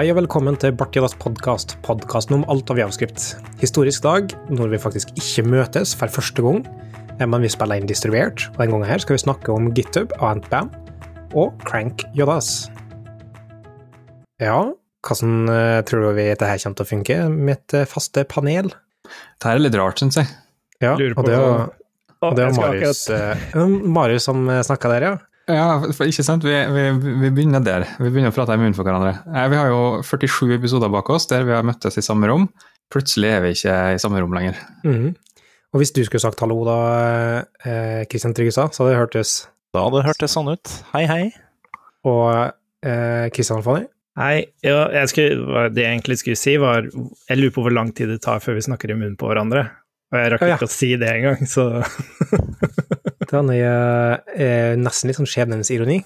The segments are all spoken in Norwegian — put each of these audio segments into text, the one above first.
Hei og velkommen til Bartidas podkast, podkasten om alt av javskript. Historisk dag, når vi faktisk ikke møtes for første gang, eh, men vi spiller inn distribuert, og denne gangen her skal vi snakke om GitHub og Antbam og Crank Jodas. Ja, hvordan uh, tror du vi dette her kommer til å funke med et uh, faste panel? Det her er litt rart, syns jeg. Ja, og det og det var Marius, uh, Marius som snakka der, ja. Ja, for ikke sant. Vi, vi, vi, begynner der. Vi begynner å prate i munnen for hverandre. Vi har jo 47 episoder bak oss der vi har møttes i samme rom. Plutselig er vi ikke i samme rom lenger. Mm. Og hvis du skulle sagt hallo da, Kristian eh, Tryggestad, så hadde det hørtes Da hadde det hørtes sånn ut. Hei, hei. Og Kristian eh, Alfani? Hei. Ja, jeg skulle, det jeg egentlig skulle si, var Jeg lurer på hvor lang tid det tar før vi snakker i munnen på hverandre. Og jeg rakk ikke å si det engang, så Den er, er, nesten litt sånn skjebnens ironi.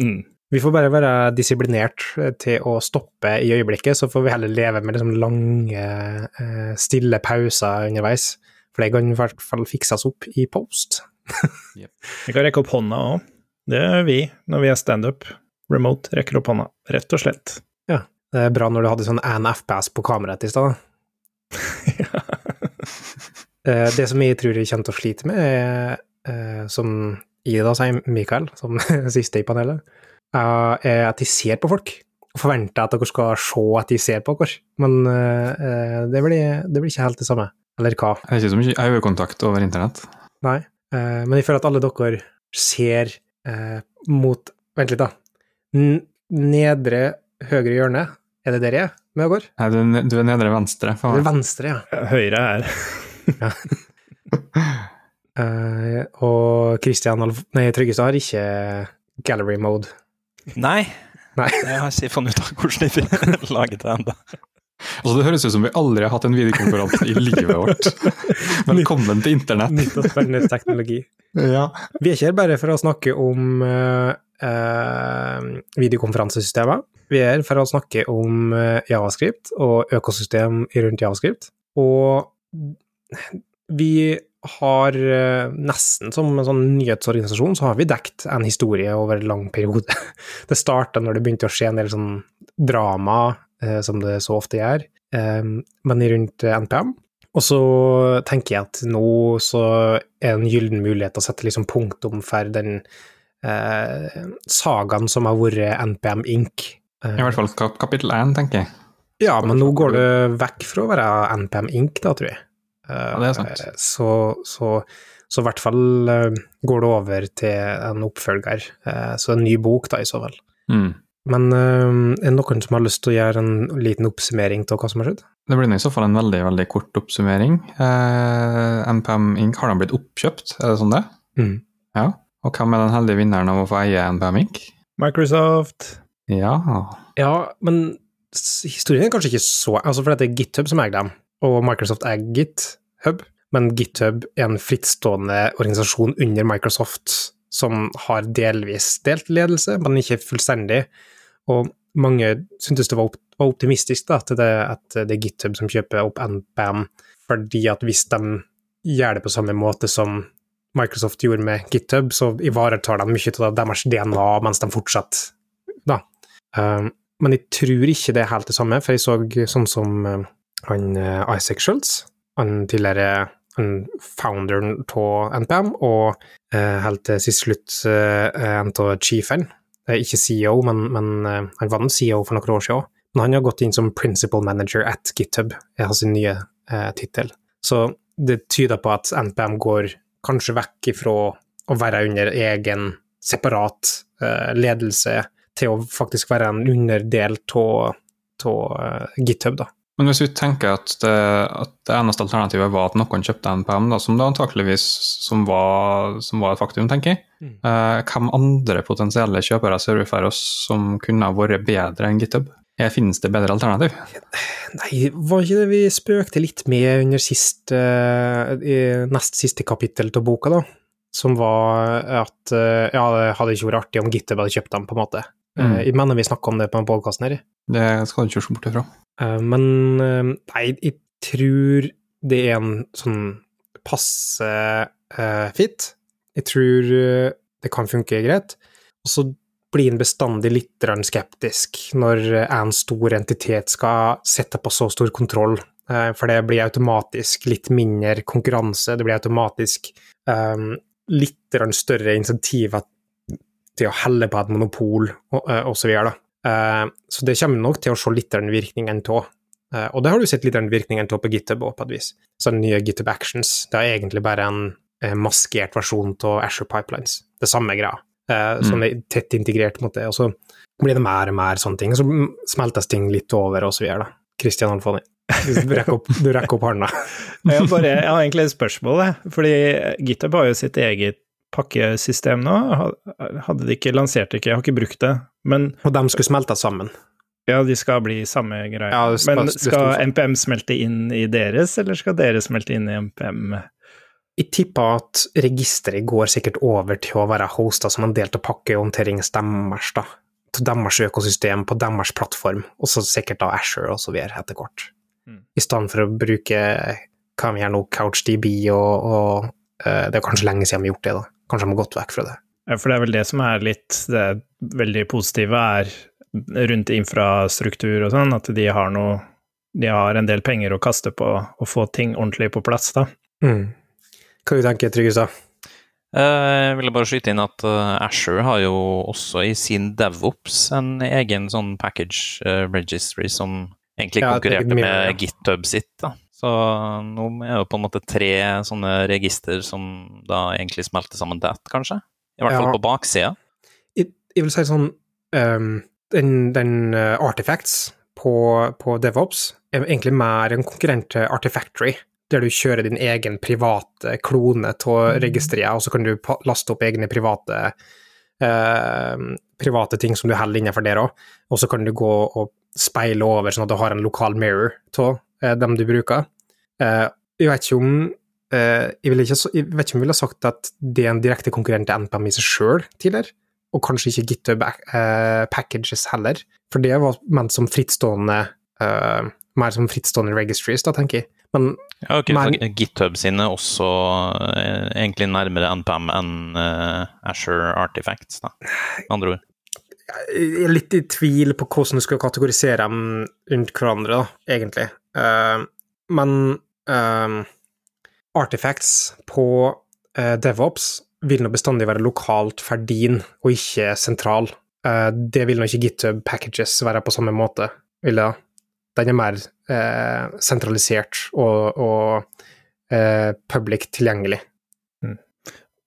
Mm. Vi får bare være disiplinert til å stoppe i øyeblikket, så får vi heller leve med liksom lange, eh, stille pauser underveis. For det kan i hvert fall fikses opp i post. yep. Vi kan rekke opp hånda òg. Det gjør vi når vi er standup. Remote rekker opp hånda, rett og slett. Ja. Det er bra når du hadde sånn an FPS på kameraet i stad. Eh, det som jeg tror jeg kommer til å slite med, er, eh, som Ida sier, Mikael, som siste i panelet, er at de ser på folk. Og forventer at dere skal se at de ser på dere. Men eh, det blir, det blir ikke helt det samme. Eller hva? Det er ikke så mye øyekontakt over internett. Nei, men jeg føler at alle dere ser mot Vent litt, da. Nedre høyre hjørne, er det der jeg er med går? Nei, du, du er nedre venstre. For... Venstre, ja. Høyre er ja. uh, og Christian Alf nei, Tryggestad har ikke gallery mode. Nei. nei. Jeg har ikke funnet ut av hvordan de laget det ennå. Altså, det høres ut som vi aldri har hatt en videokonferanse i livet vårt. Velkommen til internett. Nytt og spennende teknologi. Ja. Vi er ikke her bare for å snakke om uh, uh, videokonferansesystemer. Vi er her for å snakke om uh, Javascript og økosystem rundt Javascript. Og vi har eh, nesten som en sånn nyhetsorganisasjon, så har vi dekt en historie over en lang periode. Det starta når det begynte å skje en del sånn drama, eh, som det så ofte gjør, eh, men rundt NPM. Og så tenker jeg at nå så er en gyllen mulighet å sette liksom punktum for den eh, sagaen som har vært NPM Inc. I hvert fall kapittel én, tenker jeg. Ja, men nå går det vekk fra å være NPM Inc., da, tror jeg. Ja, det er sant. Eh, så, så, så i hvert fall eh, går det over til en oppfølger. Eh, så en ny bok, da, i så vel. Mm. Men er det noen som har lyst til å gjøre en liten oppsummering av hva som har skjedd? Det blir i så fall en veldig veldig kort oppsummering. Eh, NPM Inc. har den blitt oppkjøpt, er det sånn det? Mm. Ja. Og hvem er den heldige vinneren av å få eie NPM Inc.? Microsoft. Ja. Ja, men historien er kanskje ikke så Altså, for det er GitHub som eier dem og Microsoft er GitHub, men GitHub er en frittstående organisasjon under Microsoft som har delvis delt ledelse, men ikke fullstendig. Og mange syntes det var optimistisk da, at det, at det er GitHub som kjøper opp NBAM, fordi at hvis de gjør det på samme måte som Microsoft gjorde med GitHub, så ivaretar de mye av deres DNA mens de fortsetter, da. Um, men jeg tror ikke det er helt det samme, for jeg så sånn som han uh, Isaac Schultz, han tidligere han founderen av NPM, og eh, helt til sist slutt eh, en av chiefene. Ikke CEO, men, men han var en CEO for noen år siden. Men han har gått inn som principal manager at GitHub, er hans nye eh, tittel. Så det tyder på at NPM går kanskje vekk ifra å være under egen, separat ledelse, til å faktisk være en underdel av GitHub, da. Men hvis vi tenker at det, at det, eneste alternativet var at noen kjøpte NPM, da, som det antakeligvis som var, som var et faktum, tenker jeg, mm. eh, hvem andre potensielle kjøpere ser du for oss som kunne vært bedre enn GitHub? Finnes det bedre alternativ? Nei, var ikke det vi spøkte litt med under sist, uh, nest siste kapittel av boka, da? Som var at uh, ja, det hadde ikke vært artig om GitHub hadde kjøpt dem, på en måte. Mm. Jeg mener vi snakka om det på podkasten her. Det skal du ikke se bort ifra. Eh, men eh, nei, jeg tror det er en sånn passe uh, fit. Jeg tror det kan funke greit. Og så blir en bestandig litt skeptisk når en stor entitet skal sette på så stor kontroll, eh, for det blir automatisk litt mindre konkurranse, det blir automatisk um, litt større insentiver til å helle på et monopol, og, eh, så. Uh, så det kommer nok til å se litt grann virkningen av. Uh, og det har du sett litt grann virkningen av på GitHub òg, på et vis. Så den nye GitHub Actions, det er egentlig bare en maskert versjon av Asher Pipelines. Det samme greia. Uh, som er tett integrert mot det. Og så blir det mer og mer sånne ting. Og så smeltes ting litt over, og så videre. Kristian Christian Alfoni, du rekker opp, du rekker opp hånda. Jeg bare, jeg har egentlig et spørsmål, jeg. Fordi GitHub har jo sitt eget pakkesystem nå. Hadde de ikke lansert det ikke, jeg har ikke brukt det. Men Og de skulle smelte sammen. ja, de skal bli samme greie. Ja, Men skal MPM smelte inn i deres, eller skal dere smelte inn i MPM? Jeg tipper at registeret går sikkert over til å være hosta som en del av pakkehåndteringen deres, da. Til deres økosystem, på deres plattform, og så sikkert da Asher og så videre etter hvert. Mm. I stedet for å bruke hva vi gjør nå, CouchDB, og, og uh, det er kanskje lenge siden vi har gjort det, da. Kanskje har gått vekk fra det. Ja, For det er vel det som er litt det veldig positive er rundt infrastruktur og sånn, at de har noe De har en del penger å kaste på å få ting ordentlig på plass, da. Mm. Hva du tenker du, Tryggestad? Eh, Jeg ville bare skyte inn at uh, Asher har jo også i sin DevOps en egen sånn package eh, registry som egentlig konkurrerte ja. med GitHub sitt. da. Så nå er det på en måte tre sånne register som da egentlig smelter sammen til ett, kanskje? I hvert fall på baksida. Jeg, jeg vil si sånn um, Den, den uh, Artifacts på, på DevOps er egentlig mer en konkurrent til Artifactory, der du kjører din egen private klone av registeret, og så kan du laste opp egne private uh, private ting som du holder innenfor der òg, og så kan du gå og speile over, sånn at du har en lokal mirror av dem du bruker. Eh, jeg vet ikke om eh, jeg, vil ikke, jeg vet ikke om jeg ville sagt at det er en direkte konkurrent til NPM i seg sjøl tidligere, og kanskje ikke GitHub eh, packages heller, for det var ment som frittstående eh, mer som frittstående registries, da, tenker jeg. Men Ja, ok, Men- så GitHub sine også eh, egentlig nærmere NPM enn eh, Asher Artifacts, da. Med andre ord. jeg er litt i tvil på hvordan du skal kategorisere dem rundt hverandre, da, egentlig. Eh, men eh, artifacts på eh, DevOps vil nå bestandig være lokalt for din, og ikke sentral. Det vil nå ikke GitHub packages være på samme måte, vil det? Den er mer sentralisert og, og public tilgjengelig.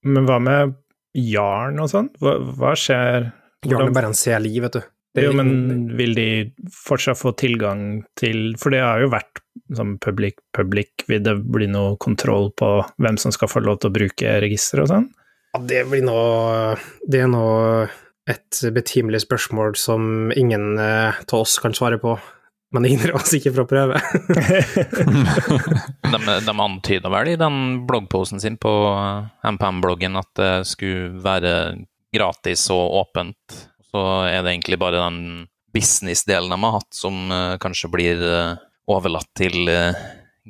Men hva med Jarn og sånn? Hva, hva skjer? Jarn er bare en CLI, vet du. Det Jo, men vil de fortsatt få tilgang til For det har jo vært som public, public, vil det bli noe kontroll på hvem som skal få lov til å bruke registeret og sånn? Ja, det blir nå Det er nå et betimelig spørsmål som ingen eh, oss kan svare på. Men det hindrer oss ikke fra å prøve. De, de antyda vel i den bloggposen sin på MPM-bloggen at det skulle være gratis og åpent. Så er det egentlig bare den business-delen de har hatt, som eh, kanskje blir eh, overlatt til eh,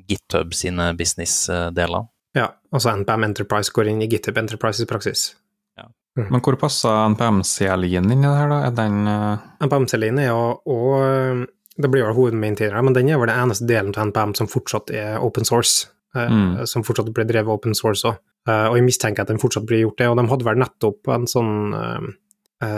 GitHub sine business-deler. ja, altså NPM Enterprise går inn i GitHub Enterprises praksis. Ja. praksis. Men hvor passer NPM-CLI-en inn i det her, da? Er den uh... NPM-celien er jo og Det blir jo hovedmaintainere, men den er vel den eneste delen av NPM som fortsatt er open source. Mm. Som fortsatt blir drevet open source òg. og jeg mistenker at den fortsatt blir gjort det. Og de hadde vel nettopp en sånn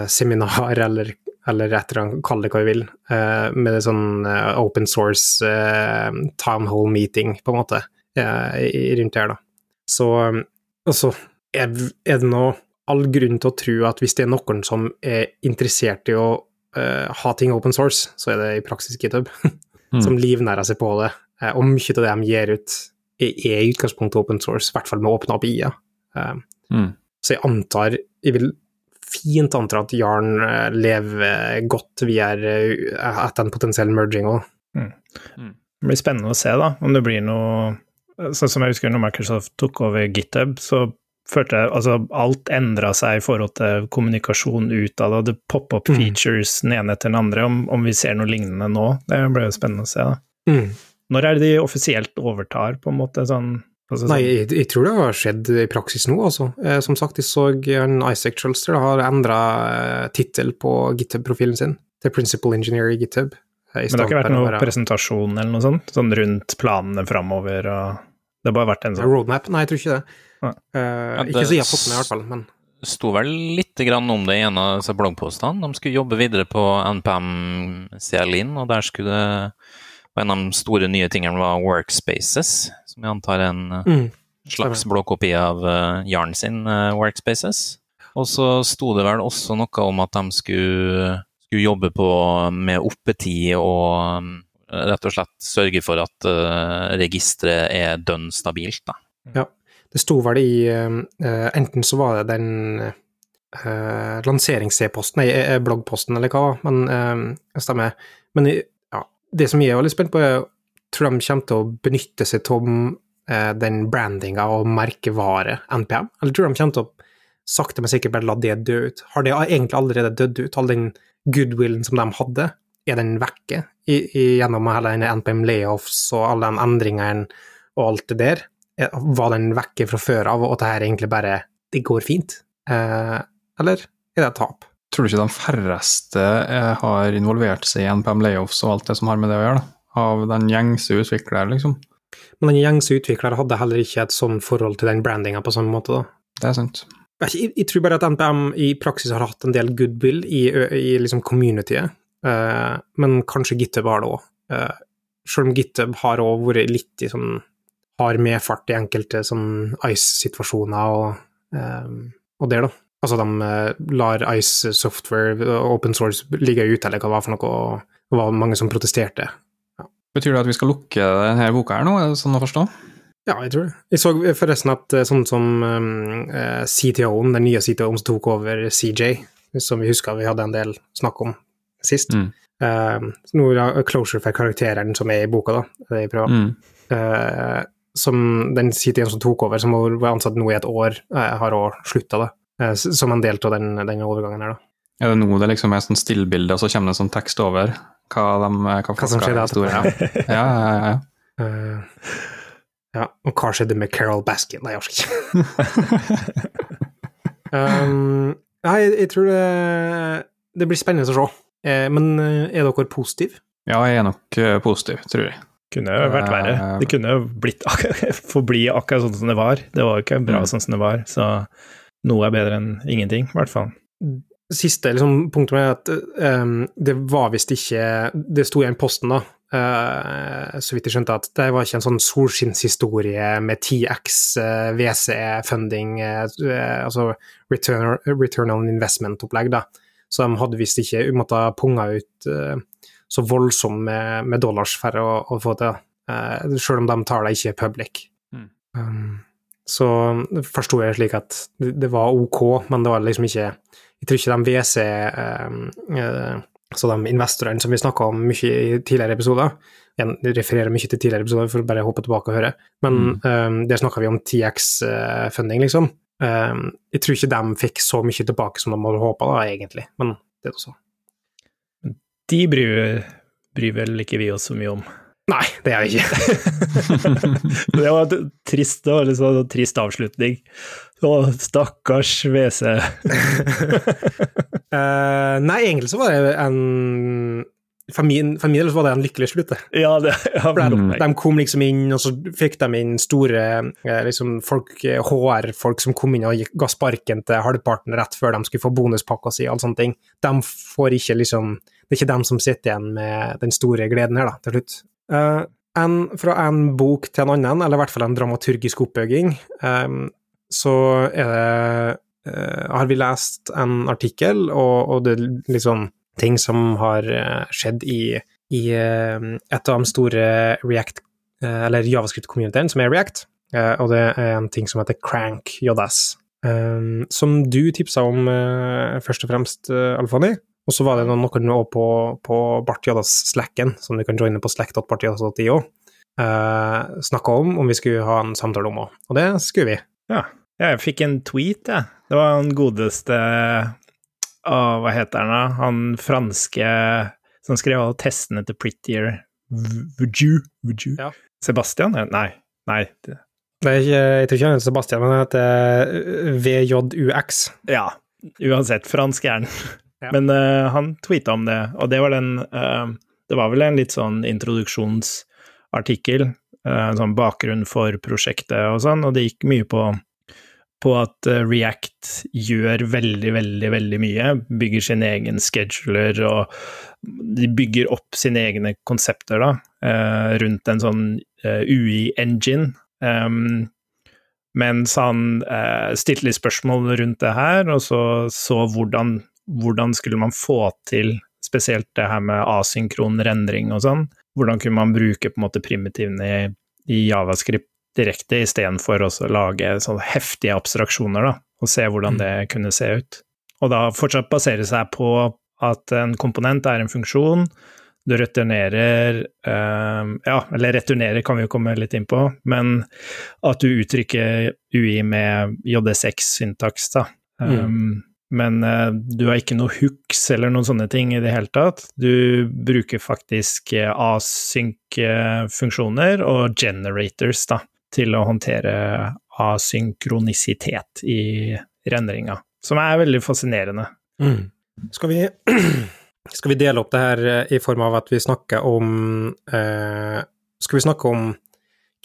seminar, eller, eller et eller annet, kall det hva du vil, eh, med en sånn eh, open source eh, town hall meeting, på en måte, eh, rundt her, da. Så altså, er, det nå all grunn til å tro at hvis det er noen som er interessert i å eh, ha ting open source, så er det i praksis GitHub, Mm. som livnærer seg på det. Eh, og mye av det de gir ut, er, i utgangspunktet open source, i hvert fall med åpne API-er. Uh, mm. så jeg antar Jeg vil fint anta at Jarn eh, lever godt via etter en potensiell merging òg. Det blir spennende å se, da, om det blir noe Sånn som jeg husker når Microsoft tok over GitHub, så følte jeg altså alt endra seg i forhold til kommunikasjon ut av det poppa opp Mm. features den ene etter den andre, om, om vi ser noe lignende nå. Det blir jo spennende å se, da. Mm. Når er det de offisielt overtar, på en måte, sånn Altså, Nei, sånn- jeg, jeg tror det har skjedd i praksis nå, altså. Eh, som sagt, jeg så en Isaac Chulster har endra eh, tittel på GitHub-profilen sin til Principal Engineer i GitHub. eh, i Men det har ikke vært noen være- presentasjon eller noe sånt? Sånn rundt planene framover og Det har bare vært en sånn Roadmap? Nei, jeg tror ikke det. Ja. Eh, det- ikke så jeg har fått med, i hvert fall. Men Det sto vel litt grann om det i en av disse bloggpostene. De skulle jobbe videre på NPM CLIN, og der skulle det og En av de store nye tingene var Workspaces, som jeg antar er en eh, mm, slags blåkopi av uh, Jarn sin uh, Workspaces. Og så sto det vel også noe om at de skulle, skulle jobbe på med oppetid og um, rett og slett sørge for at uh, registeret er dønn stabilt. Da. det sto vel i uh, Enten så var det den uh, lanserings-e-posten, nei, bloggposten eller hva, men uh, stemmer. Men ja, det som jeg er veldig spent på, er tror de kommer til å benytte seg av eh, den brandinga og merkevare NPM, eller tror de kommer til å sakte, men sikkert bare la det dø ut? Har det egentlig allerede dødd ut? All den goodwillen som de hadde, er den vekke i, i, gjennom hele den NPM layoffs og alle de endringene og alt det der? Eh, Var den vekke fra før av, og det her egentlig bare det går fint? Eh, eller er det et tap? Tror du ikke de færreste eh, har involvert seg i NPM layoffs og alt det som har med det å gjøre, da? Av den gjengse utvikler, liksom? Men den gjengse utvikler hadde heller ikke et sånn forhold til den brandinga på samme måte, da. Det er sant. Jeg, jeg, tror bare at NPM i praksis har hatt en del goodwill i, i liksom communityet, uh, men kanskje GitHub har det òg. Uh, selv om GitHub har òg vært litt i sånn har medfart i enkelte sånn Ice-situasjoner og, eh, og der, da. Altså de eh, lar Ice software, eh, open source, ligge ute, eller hva det var for noe, og det var mange som protesterte. Betyr det at vi skal lukke denne boka her nå, er det sånn å forstå? Ja, jeg tror det. Jeg så forresten at eh, sånn som uh, CTO-en, den nye CTO-en som tok over CJ, som vi husker vi hadde en del snakk om sist. Mm. uh, Noe er Closure for karakteren som er i boka, da. Mm. uh, som den CTO-en som tok over, som var ansatt nå i et år, eh, har òg slutta, da. Eh, som en del av den, den overgangen her, da. Er det nå det liksom er sånn stillbilde, og så kommer det en sånn tekst over hva, de, hva, Hva som skjedde etterpå. Ja, ja, ja. ja. Uh, ja, og hva skjedde med Carol Baskin? Nei, jeg orker ikke. um, nei, jeg, jeg tror det, det blir spennende å se. Eh, men eh, er dere positive? Ja, jeg er nok eh, positiv, tror jeg. kunne jo vært verre. Det kunne jo blitt ak forbli akkurat sånn som det var. Det var jo ikke bra Mm. sånn som det var, så noe er bedre enn ingenting, i hvert fall. Siste liksom, punktet er at um, det var visst ikke Det sto i posten, da, uh, så vidt jeg skjønte, at det var ikke en sånn solskinnshistorie med 10x uh, VC-funding, uh, altså return, return on investment-opplegg, da. Så de hadde visst ikke måttet punga ut eh, så voldsomt med, med dollars for å, å få det, uh, selv om de tar det ikke public. Mm. Um, så forsto jeg slik at det, det var ok, men det var liksom ikke Jeg tror ikke de WC um, eh, Så de investorene som vi snakka om mye i tidligere episoder Jeg refererer mye til tidligere episoder for å bare hoppe tilbake og høre, men um, der snakka vi om TX-funding, liksom. Um, jeg tror ikke de fikk så mye tilbake som de hadde håpa, egentlig, men det også. De bryr, bryr vel ikke vi oss så mye om. Nei, det er vi ikke. Det var en trist, liksom, trist avslutning. Å, stakkars WC. uh, nei, egentlig så var det en For min, for min del var det en lykkelig slutt. Ja, det ja, For de, de kom liksom inn, og så fikk de inn store eh, liksom folk, eh, HR-folk som kom inn og ga sparken til halvparten rett før de skulle få bonuspakka si alle sånne ting. De får ikke liksom Det er ikke dem som sitter igjen med den store gleden her, da, til slutt. Uh, en, fra en bok til en annen, eller i hvert fall en dramaturgisk oppbygging, eh, så er det eh, har vi lest en artikkel, og, og det er sånn ting som har eh, skjedd i, i eh, et av de store React, eh, eller Javascript-communityene, som er React, eh, og det er en ting som heter Crank JS, eh, som du tipsa om eh, først og fremst, Alfani. Og så var det noen noen på, på Bart Slacken, som du kan joine på slack.bartjadas.io, uh, snakka om om vi skulle ha en samtale om òg, og det skulle vi. Ja, jeg fikk en tweet, jeg. Det var han godeste Å, hva heter han da? Han franske som skrev alle testene til Prettier Vuju? Vuju? Ja. Sebastian? Nei, nei. det- Det er jeg tror ikke han heter Sebastian, men han heter eh, VJUX. Ja, uansett, fransk er han. Ja. Men uh, han tweeta om det, og det var den uh, Det var vel en litt sånn introduksjonsartikkel, uh, sånn bakgrunn for prosjektet og sånn, og det gikk mye på, på at React gjør veldig, veldig, veldig mye. Bygger sin egen scheduler, og de bygger opp sine egne konsepter, da, rundt en sånn UI-engine. Um, mens han stilte litt spørsmål rundt det her, og så så hvordan hvordan skulle man få til spesielt det her med asynkron rendring og sånn? Hvordan kunne man bruke på en måte primitivene i, i Javascript direkte, istedenfor å lage sånne heftige abstraksjoner, da, og se hvordan det kunne se ut. Og da fortsatt basere seg på at en komponent er en funksjon, du returnerer øh, Ja, eller returnerer kan vi jo komme litt inn på, men at du uttrykker UI med JS6-syntaks, da. Mm. Um, men uh, du har ikke noe hooks eller noen sånne ting i det hele tatt. Du bruker faktisk async-funksjoner og generators da, til å håndtere asynkronisitet i rendringa, som er veldig fascinerende. Mm. Skal, vi, skal vi dele opp det her i form av at vi snakker om eh, Skal vi snakke om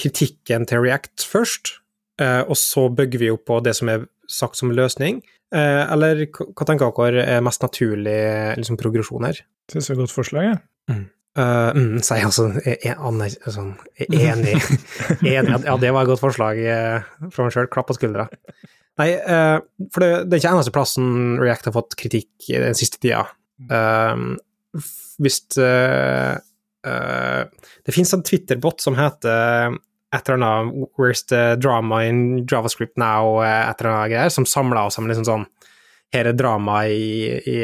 kritikken til React først, og så bygger vi opp på det som er sagt som løsning? Eh, eller hva tenker dere er mest naturlig liksom, progresjon her? Syns det er et godt forslag, jeg. Ja. Mm. Uh, mm, jeg altså er, sånn, enig. enig. Ja, det var et godt forslag uh, fra meg sjøl. Klapp på skuldra. Nei, uh, for det, det, er ikke eneste plassen React har fått kritikk i den siste tida. hvis Det finnes en Twitter-bot som heter et eller annet Where's the drama in JavaScript now? et eller annet greier, som samla oss sammen liksom sånn Her er drama i, i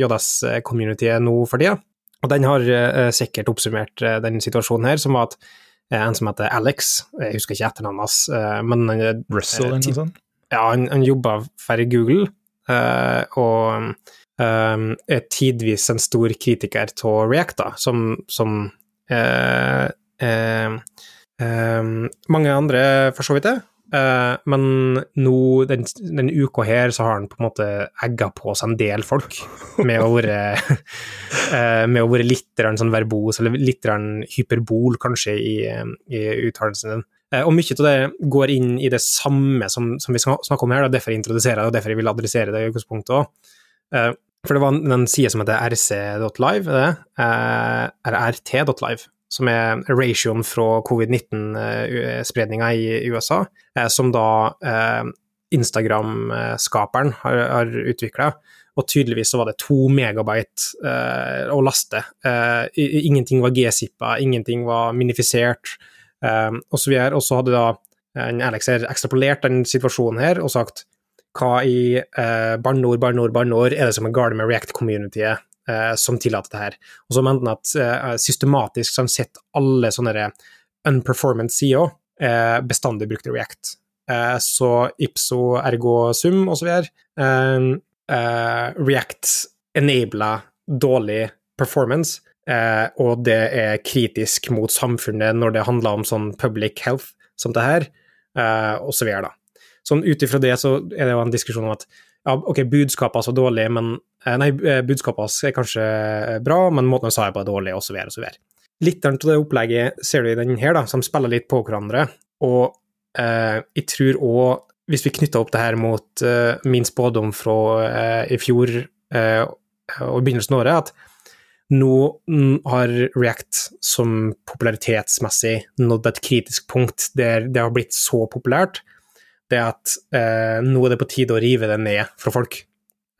JS-communityet nå for tida. Og den har uh, sikkert oppsummert uh, den situasjonen her, som var at uh, en som heter Alex, jeg husker ikke etternavnet hans, men han Russell eller noe sånt? Ja, han, han jobba for Google, og er tidvis en stor kritiker av React, da, som, som Um, mange andre for så vidt det, uh, men nå, den, den, uka her, så har han på en måte egga på seg en del folk med å være uh, Med å være litt sånn verbos, eller litt hyperbol, kanskje, i, i uttalelsen din. Uh, og mye av det går inn i det samme som, som vi snakker om her, og derfor jeg introduserer det, og derfor jeg vil adressere det i utgangspunktet òg. For det var en side som heter rc.live, eller rt.live, som er ratioen fra covid-19-spredninga i USA, eh, som da eh, Instagram-skaperen har, har utvikla. Og tydeligvis så var det to megabyte eh, å laste. Eh, ingenting var g-zippa, ingenting var minifisert, eh, osv. Og så hadde da Alex ekstrapolert den situasjonen her og sagt hva i eh, barneord, barneord, barneord er det som er galt med React-communityet eh, som tillater det her. Og så mente han at eh, systematisk så har han sett alle sånne unperformance sider eh, bestandig brukte React. Eh, så Ipso, ergo sum osv. Eh, videre. React enabler dårlig performance, eh, og det er kritisk mot samfunnet når det handler om sånn public health som det her, og så videre, da. Sånn ut ifra det så er det jo en diskusjon om at ja, ok, budskapet er så dårlig, men Eh, nei, eh, budskapet er kanskje eh, bra, men måten han sa det på er dårlig, osv., osv. Litt av det opplegget ser du i den her, da, som spiller litt på hverandre. Og eh, jeg tror òg, hvis vi knytter opp det her mot eh, min spådom fra eh, i fjor og begynnelsen av året, at nå har React som popularitetsmessig nådd et kritisk punkt der det har blitt så populært, det at nå er det på tide å rive det ned fra folk.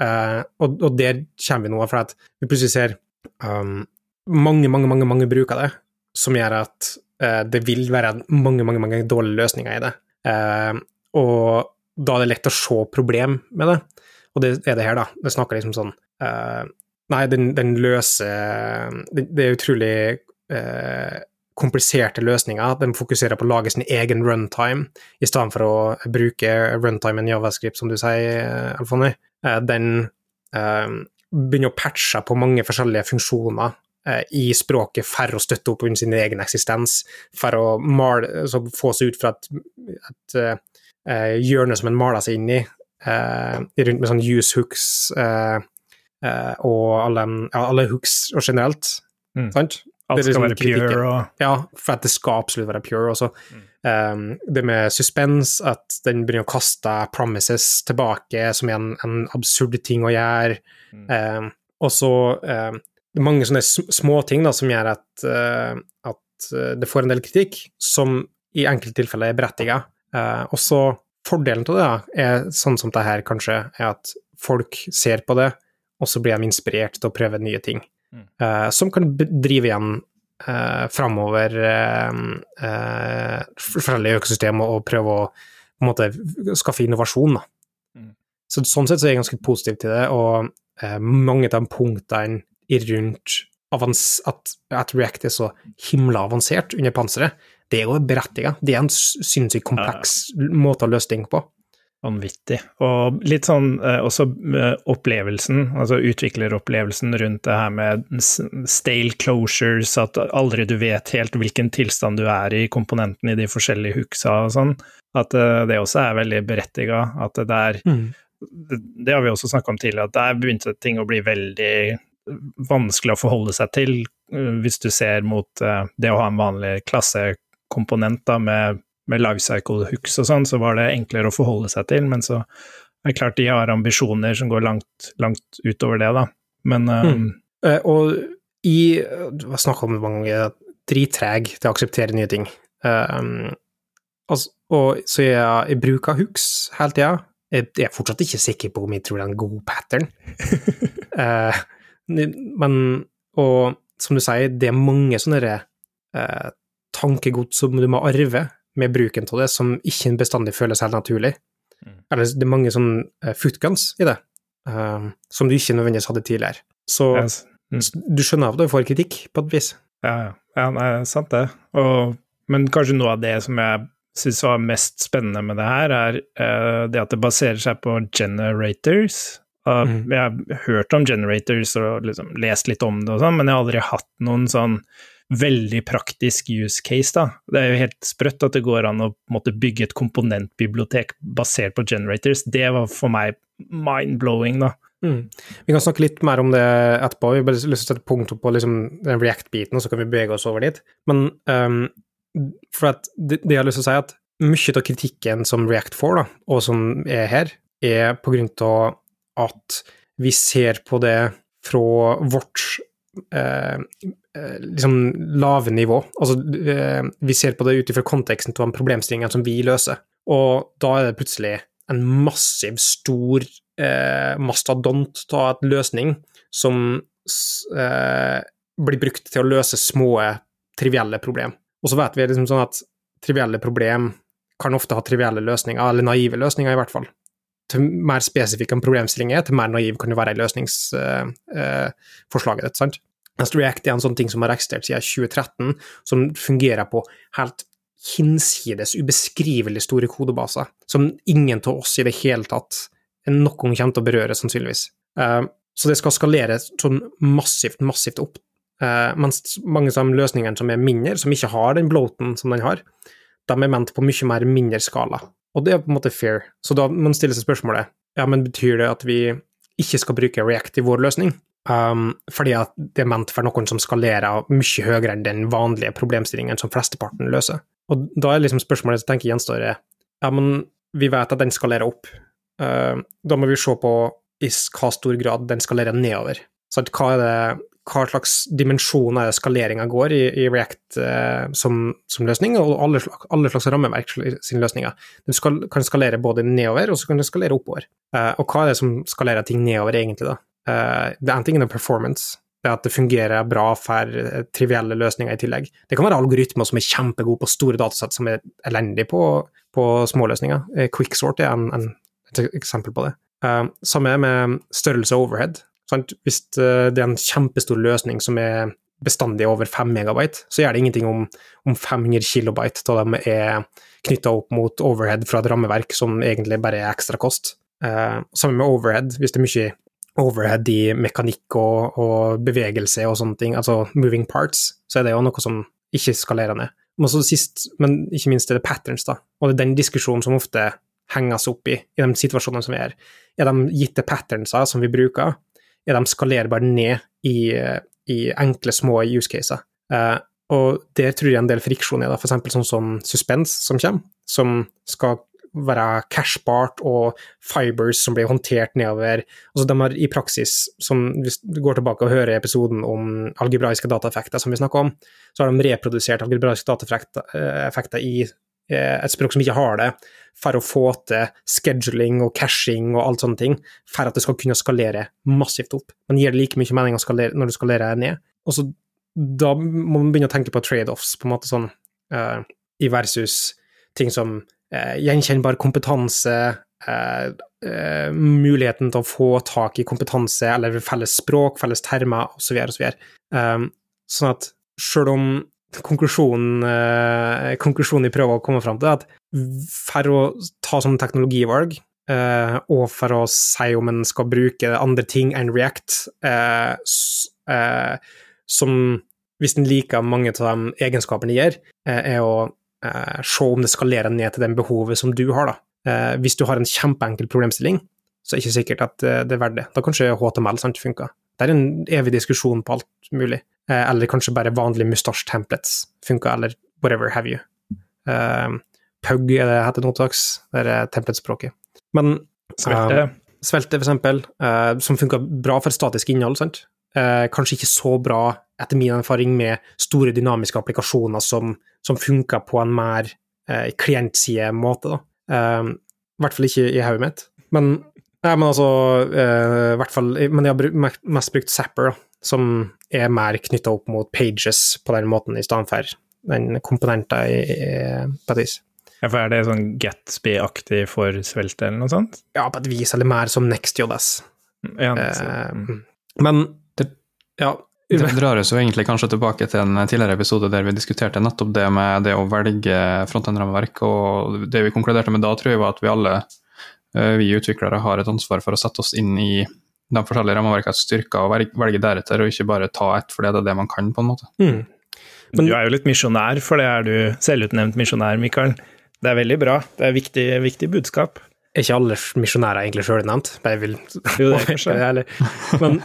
Eh, og, og, der kommer vi nå, for at vi plutselig ser um, mange, mange, mange mange av det, som gjør at eh, det vil være mange, mange, mange dårlige løsninger i det. Uh, og da er det lett å se problem med det, og det er det her, da. Det snakker liksom sånn Nei, den, den løser det, det, er utrolig kompliserte løsninger. Den fokuserer på å lage sin egen runtime, i stedet for å bruke runtimen javascript, som du sier, Alfoni. Eh, den eh, begynner å patche på mange forskjellige funksjoner eh, i språket for å støtte opp under sin egen eksistens, for å male, altså få seg ut fra et, et hjørne som en maler seg inn i, rundt med sånn use hooks og alle, ja, alle, hooks og generelt. Mm. Sant? Alt skal liksom være pure og Ja, for at det skal absolutt være pure. Også. Mm. Um, det med suspens, at den begynner å kaste promises tilbake, som er en, en absurd ting å gjøre. Mm. Um, og så um, det er mange sånne småting som gjør at, uh, at uh, det får en del kritikk, som i enkelte tilfeller er berettiga. Uh, og så fordelen av det da, er sånn som det her kanskje, er at folk ser på det, og så blir de inspirert til å prøve nye ting. Mm. Uh, som kan drive igjen uh, framover uh, forskjellige økosystemer og, prøve å måte, skaffe innovasjon. Mm. Så, sånn sett så er jeg ganske positiv til det, og mange av de punktene rundt at, at, React er så himla avansert under panseret, det er jo berettiget. Det er en sinnssykt kompleks måte å løse ting på. Vanvittig. Og litt sånn eh, også eh, opplevelsen, altså utvikleropplevelsen rundt det her med stale closures, at aldri du vet helt hvilken tilstand du er i komponenten i de forskjellige hooksa og sånn, at eh, det også er veldig berettiga. At det er mm. det, det, har vi også snakka om tidligere, at der begynte ting å bli veldig vanskelig å forholde seg til, hvis du ser mot det å ha en vanlig klassekomponent da, med med lifecycle hooks og sånn, så var det enklere å forholde seg til, men så er det klart de har ambisjoner som går langt, langt utover det, da. Men um, mm. uh, Og i Du har snakka om mange drittreg til å akseptere nye ting. Um, altså, og så jeg, jeg bruker hooks hele tida. Jeg, jeg er fortsatt ikke sikker på om jeg tror det er en god pattern. uh, men Og som du sier, det er mange sånne uh, tankegods som du må arve med bruken av det som ikke bestandig føles helt naturlig. Mm. Eller det er mange sånn uh, footguns i det, uh, som du ikke nødvendigvis hadde tidligere. Så yes. mm. du skjønner at du får kritikk, på et vis. Ja, ja. ja nei, sant det. Og, men kanskje noe av det som jeg syns var mest spennende med det her, er uh, det at det baserer seg på generators. Mm. Jeg har hørt om generators og liksom lest litt om det og sånn, men jeg har aldri hatt noen sånn veldig praktisk use case, da. Det er jo helt sprøtt at det går an å måtte bygge et komponentbibliotek basert på generators. Det var for meg mind-blowing, da. Mm. Vi kan snakke litt mer om det etterpå. Vi bare lyst til å sette punktum på liksom, den React-biten, og så kan vi bevege oss over dit. Men um, for det, det, jeg har lyst til å si, at mye av kritikken som React får, da, og som er her, er på grunn av at vi ser på det fra vårt Eh, liksom lave nivå. Altså, eh, vi ser på det ut ifra konteksten den problemstillingene som vi løser, og da er det plutselig en massiv, stor eh, mastodont av et løsning som eh, blir brukt til å løse små, trivielle problem. Og så vet vi liksom sånn at trivielle problem kan ofte ha trivielle løsninger, eller naive løsninger, i hvert fall. Til mer spesifikk en problemstilling er, til mer naiv kan det være løsningsforslaget eh, ditt, sant? Mens React er en sånn ting som har eksistert siden 2013, som fungerer på helt hinsides ubeskrivelig store kodebaser, som ingen av oss i det hele tatt noen kommer til å berøre, sannsynligvis. Uh, så det skal skalere sånn massivt, massivt opp. Uh, mens mange av de løsningene som er mindre, som ikke har den bloaten som den har, de er ment på mye mer mindre skala. Og det er på en måte fair. Så da man stiller seg spørsmålet ja, men betyr det at vi ikke skal bruke React i vår løsning? Um, fordi at det er ment for noen som skalerer mye høyere enn den vanlige problemstillingen som flesteparten løser. Og da er liksom spørsmålet som tenker gjenstår, ja, men vi vet at den skalerer opp. Uh, da må vi se på i hva stor grad den skalerer nedover. Så hva, er det, hva slags dimensjon er det skaleringa går i, i React uh, som, som, løsning, og alle, alle slags rammeverk sine løsninger. Den skal, kan skalere både nedover, og så kan den skalere oppover. Uh, og hva er det som skalerer ting nedover, egentlig, da? Uh, det er en performance, det er at det fungerer bra for uh, trivielle løsninger i tillegg. Det kan være algoritmer som er kjempegode på store datasett, som er elendige på, på små løsninger. Uh, Quicksort er en, en, et eksempel på det. samme med størrelse og overhead. Sant? Hvis det er en kjempestor løsning som er bestandig over 5 megabyte, så gjør det ingenting om, om 500 kilobyte av dem er knytta opp mot overhead fra et rammeverk som egentlig bare er ekstrakost. Uh, sammen med overhead, hvis det er mye overhead i mekanikk og, og, bevegelse og sånne ting, altså moving parts, så er det jo noe som ikke skalerer ned. Men, sist, men ikke minst er det patterns, da. Og det er den diskusjonen som ofte henges opp i, i de situasjonene som vi er. Er de gitte patternser som vi bruker, er de skalerbare ned i, i enkle, små use caser? Uh, og der tror jeg en del friksjon er, da, f.eks. sånn som suspens som kommer, som skal være cashbart og fibers som blir håndtert nedover. Altså de har i praksis, som hvis du går tilbake og hører episoden om algebraiske dataeffekter som vi snakker om, så har de reprodusert algebraiske dataeffekter i eh, et språk som ikke har det, for å få til scheduling og cashing og alt sånne ting, for at det skal kunne skalere massivt opp. Men gir det like mye mening når du skalerer ned? Og så da må man begynne å tenke på trade-offs, på en måte sånn, uh, i versus ting som Eh, gjenkjennbar kompetanse, eh, eh, muligheten til å få tak i kompetanse eller felles språk, felles termer osv. osv. Sånn at sjøl om konklusjonen, konklusjonen jeg prøver å komme fram til, er at for å ta sånne teknologivalg, og for å si om en skal bruke andre ting enn React, som hvis en liker mange av de egenskapene de gir, er å eh, se om det skalerer ned til den behovet som du har. Eh, hvis du har en kjempeenkel problemstilling, så er det ikke sikkert at eh, det er verdt det. Da kanskje HTML sant, funker. Det er en evig diskusjon på alt mulig. Eh, eller kanskje bare vanlige mustache templates funker, eller whatever have you. Eh, Pug er det heter nå til dags, det er templatespråket. Men Svelte. Uh, svelte, for eksempel, som funker bra for statisk innhold, sant. Uh, kanskje ikke så bra etter min erfaring, med store dynamiske applikasjoner som, som funker på en mer eh, klientside måte. Eh, I hvert fall ikke i hodet mitt. Men, nei, men altså eh, hvert fall, Men jeg har mest brukt Zapper, da, som er mer knytta opp mot pages på den måten, i stedet for den komponenten i, i, på et vis. Ja, for Er det sånn Gatsby-aktig for svelte, eller noe sånt? Ja, på et vis, eller mer som NextJS. Ja, eh, men det, ja, det drar oss jo egentlig kanskje tilbake til en tidligere episode der vi diskuterte nettopp det med det å velge frontend-rammeverk, og det vi konkluderte med da, tror jeg var at vi alle, eh, vi utviklere, har et ansvar for å sette oss inn i de forskjellige rammeverkenes styrker og velge deretter, og ikke bare ta ett fordi det er det man kan, på en måte. Mm. Men, du er jo litt misjonær, for det er du selvutnevnt misjonær, Mikael. Det er veldig bra. Det er viktig, viktig budskap er ikke alle misjonærer egentlig sjølnevnt, bare jeg vil Jo, det er kanskje det. Men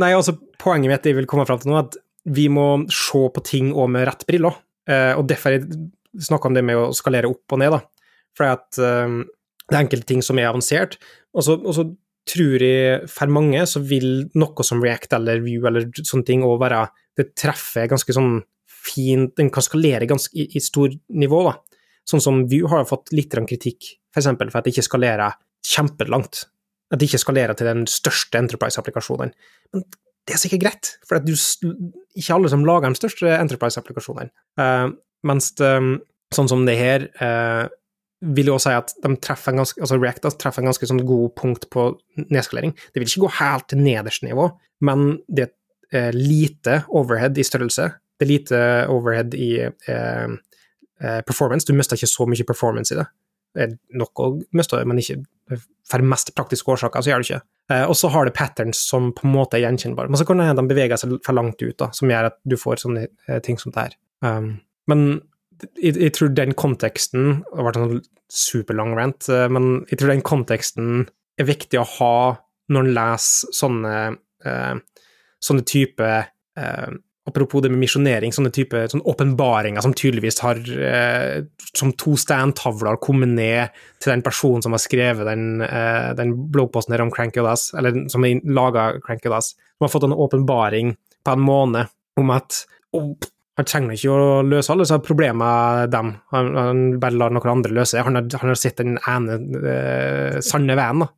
nei, altså, poenget mitt jeg vil komme fram til nå, er at vi må se på ting òg med rett briller. Uh, og derfor jeg snakka om det med å skalere opp og ned, da. For at uh, det er enkelte ting som er avansert, og så, og så tror jeg for mange så vil noe som React eller View eller sånne ting òg være Det treffer ganske sånn fint Den kan skalere ganske i, i stor nivå, da. Sånn som Vue har fått litt kritikk f.eks. For, for at det ikke skalerer kjempelangt. At det ikke skalerer til den største Enterprise-applikasjonen. Men det er sikkert greit, for at du, ikke alle som lager de største Enterprise-applikasjonene. Uh, mens det, sånn som det her uh, vil jo også si at treffer en ganske, altså React treffer en ganske sånn god punkt på nedskalering. Det vil ikke gå helt til nederste nivå, men det er lite overhead i størrelse. Det er lite overhead i performance. Du mister ikke så mye performance i det Det er nok å miste, men ikke for mest praktiske årsaker, så gjør du ikke. Eh, og så har det patterns som på en måte er gjenkjennbare. Men så kan det hende de beveger seg for langt ut, da, som gjør at du får sånne eh, ting som det her. Um, men jeg, jeg, tror den konteksten Det har vært en sånn superlang rant, men jeg tror den konteksten er viktig å ha når en leser sånne, uh, sånne type uh, Apropos det med misjonering, sånne type sånne åpenbaringer som tydeligvis har eh, Som to standtavler kommet ned til den personen som har skrevet den, eh, den bloggposten her om Cranky Odas, eller som har laga Crankydas, som har fått en åpenbaring på en måned om at oh, han trenger ikke å løse alle disse problemene dem, han, han, bare lar noen andre løse. Han har, han har sett den ene eh, sanne veien, da.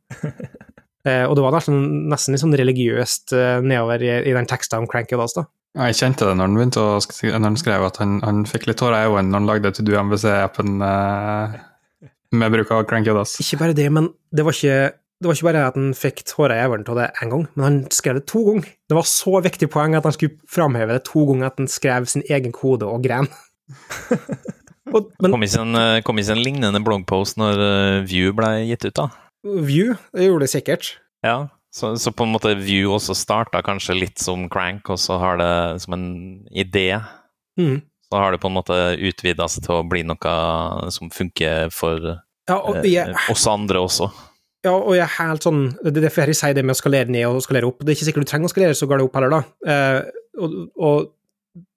eh, og det var nesten, nesten litt sånn religiøst eh, nedover i, i den teksten om Cranky Odas, da. Jeg kjente det når han begynte å når han skrev at han, han fikk litt tårer i øynene når han lagde To Do MVC-appen uh, med bruk av Crank Odas. Ikke bare det, men det var ikke, det var ikke bare at han fikk tårer i øynene av det én gang, men han skrev det to ganger. Det var så viktig poeng at han skulle framheve det to ganger at han skrev sin egen kode og gren. og, men, kom, ikke en, eh, kom ikke en lignende bloggpost når uh, View ble gitt ut, da? View? Det gjorde det sikkert. Ja, Så, så, på en måte View også starta kanskje litt som Crank, og så har det som en idé. Mm. Så har det på en måte utvida seg til å bli noe som funker for Ja, og eh, oss andre også. ja, og jeg er helt sånn Det er derfor jeg sier det med å skalere ned og skalere opp. Det er ikke sikkert du trenger å skalere så galt opp heller, da. Eh, og, og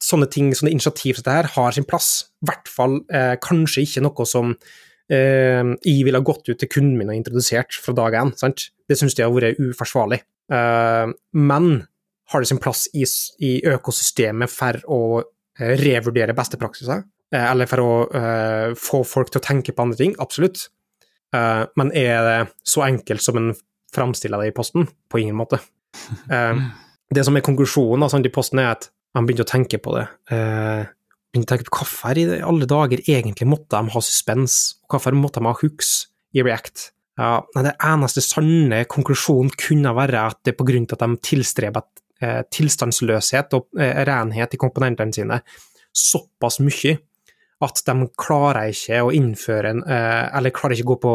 sånne ting, sånne initiativ som dette her, har sin plass. I hvert fall eh, kanskje ikke noe som eh, jeg ville ha gått ut til kunden min og introdusert fra dag én. sant? Det syns jeg har vært uforsvarlig. Eh, men har det sin plass i, i økosystemet for å eh, revurdere beste praksiser? Eh, eller for å eh, få folk til å tenke på andre ting? Absolutt. Eh, men er det så enkelt som en framstiller det i posten? På ingen måte. Eh, det som er konklusjonen i posten, er at han begynte å tenke på det. Begynte på hvorfor i alle dager egentlig måtte de ha suspens, hvorfor måtte de ha hooks i React? Ja, den eneste sanne konklusjonen kunne være at det er på grunn av at de tilstreber eh, tilstandsløshet og eh, renhet i komponentene sine såpass mye at de klarer ikke å innføre en eh, Eller klarer ikke å gå på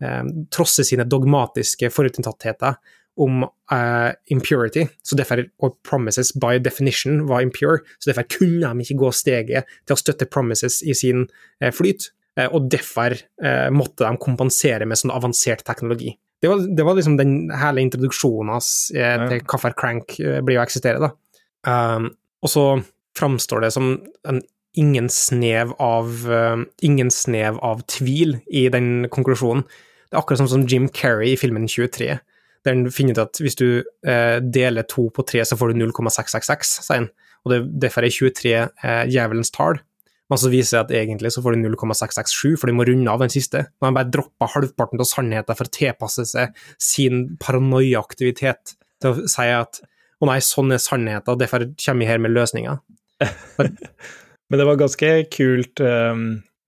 eh, Trosse sine dogmatiske forutinntattheter om uh, impurity, så derfor, og promises by definition var impure, så derfor kunne de ikke gå steget til å støtte promises i sin uh, flyt, Uh, og derfor måtte de kompensere med sånn avansert teknologi. Det var, det var liksom den hele introduksjonen hans til hvorfor Crank blir å eksistere, da. Um, og så framstår det som en, ingen snev av ingen snev av tvil i den konklusjonen. Det er akkurat sånn som Jim Carrey i filmen 23 der han finner ut at hvis du eh, deler to på tre, så får du 0,666, sier han. Og det, derfor er 23 eh, djevelens tall. Men så viser det at egentlig så får du 0,667, for du må runde av den siste. Man bare dropper halvparten av sannheten for å tilpasse seg sin paranoiaaktivitet til å si at å nei, sånn er sannheten, og derfor kommer vi her med løsninger. Men det var ganske kult um,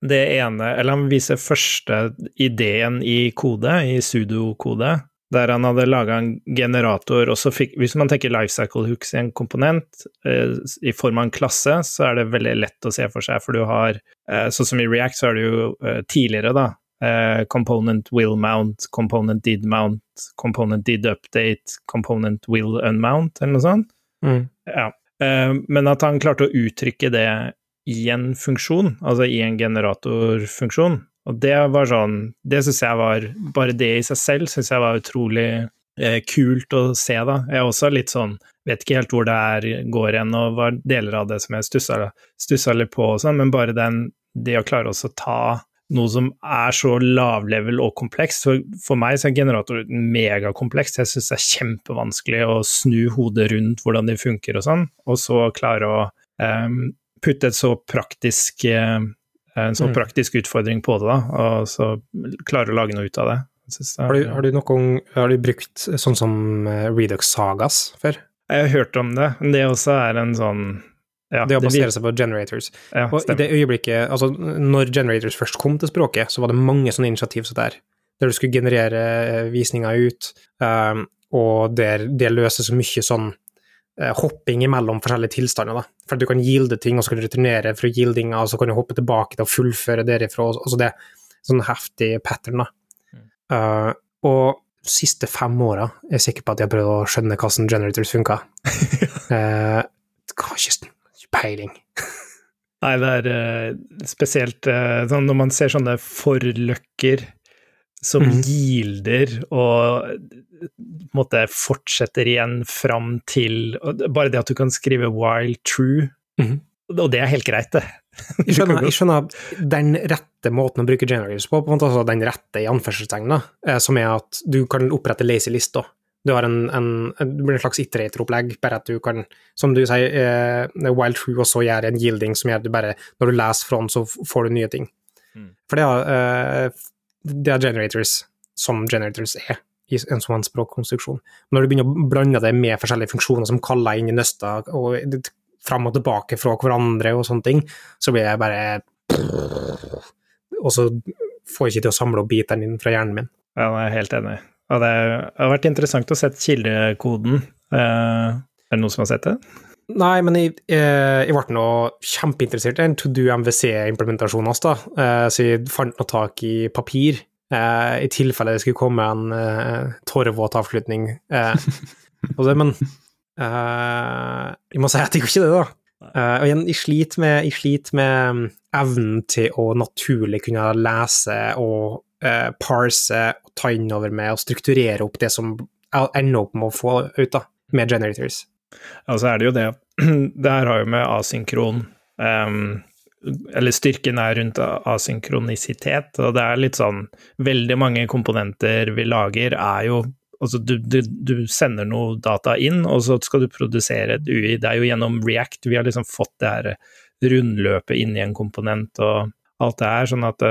det ene Eller han viser første ideen i kode, i sudo-kode, der han hadde laga en generator, og så fikk Hvis man tenker lifecycle hooks i en komponent eh, i form av en klasse, så er det veldig lett å se for seg, for du har eh, Sånn som i React, så er det jo eh, tidligere, da. eh, component will mount, component did mount, component did update, component will unmount, eller noe sånt. Mm. Ja. Eh, Men at han klarte å uttrykke det i en funksjon, altså i en generatorfunksjon. Og det var sånn Det syns jeg var Bare det i seg selv syns jeg var utrolig eh, kult å se, da. Jeg er også litt sånn Vet ikke helt hvor det er, går hen, og var deler av det som jeg stussa, litt på og sånn, men bare den Det å klare å ta noe som er så lavlevel og komplekst. For, for meg så er generator megakomplekst. Jeg syns det er kjempevanskelig å snu hodet rundt hvordan de funker og sånn, og så klare å um, putte et så praktisk eh, en sånn Mm. praktisk utfordring på det, da, og så klare å lage noe ut av det. Synes Har, du, har, du noen, har du brukt sånn som eh, Redux Sagas før? Jeg har hørt om det, men det også er en sånn ja, Det å basere seg på generators. ja, Og i det øyeblikket, altså når generators først kom til språket, så var det mange sånne initiativ så der, der du skulle generere eh, visninger ut, um, og der det løser så mye sånn eh, hopping imellom forskjellige tilstander, da. For du kan gilde ting, og så kan du returnere fra gildinga, og så kan du hoppe tilbake til å fullføre derifra, og- altså det sånn heftig pattern, da. Uh, og siste fem åra er jeg sikker på at jeg har prøvd å skjønne hvordan generators funka. uh, har ikke ikke peiling. Nei, det er uh, spesielt uh, sånn når man ser sånne forløkker som mm. gilder og på en måte fortsetter igjen fram til og Bare det at du kan skrive while true, mm. og det er helt greit, det. Jeg skjønner, jeg skjønner den rette måten å bruke generators på, på en måte altså den rette i anførselstegna, eh, som er at du kan opprette lazy lister. Du har en, en, det blir en slags iterator-opplegg, bare at du kan, som du sier, eh, while true, og så gjøre en yielding som gjør at du bare, når du leser fra den, så får du nye ting. Mm. For det er, eh, det er generators som generators er i en sånn språkkonstruksjon. Når du begynner å blande det med forskjellige funksjoner som kaller inn i nøster, og fram og tilbake fra hverandre og sånne ting, så blir jeg bare Og så får jeg ikke til å samle opp bitene inn fra hjernen min. Ja, jeg er helt enig. Og det har vært interessant å se kildekoden. Eh, er det noen som har sett det? Nei, men jeg, jeg ble nå kjempeinteressert i en To Do MVC-implementasjon hans, da. Eh, Så jeg fant noe tak i papir eh, i tilfelle det skulle komme en eh, tårevåt avslutning men jeg må si at jeg gjør ikke det, da. Uh, og igjen, jeg sliter med, jeg sliter med mm, evnen til å naturlig kunne lese og uh, parse og ta innover med og strukturere opp det som jeg ender opp med å få ut da, med generators. Ja, så er det jo det Det her har jo med asynkron um, Eller styrken er rundt asynkronisitet, og det er litt sånn Veldig mange komponenter vi lager, er jo Altså, du, du, du, sender noe data inn, og så skal du produsere et UI. Det er jo gjennom React vi har liksom fått det her rundløpet inn i en komponent og alt det her, sånn at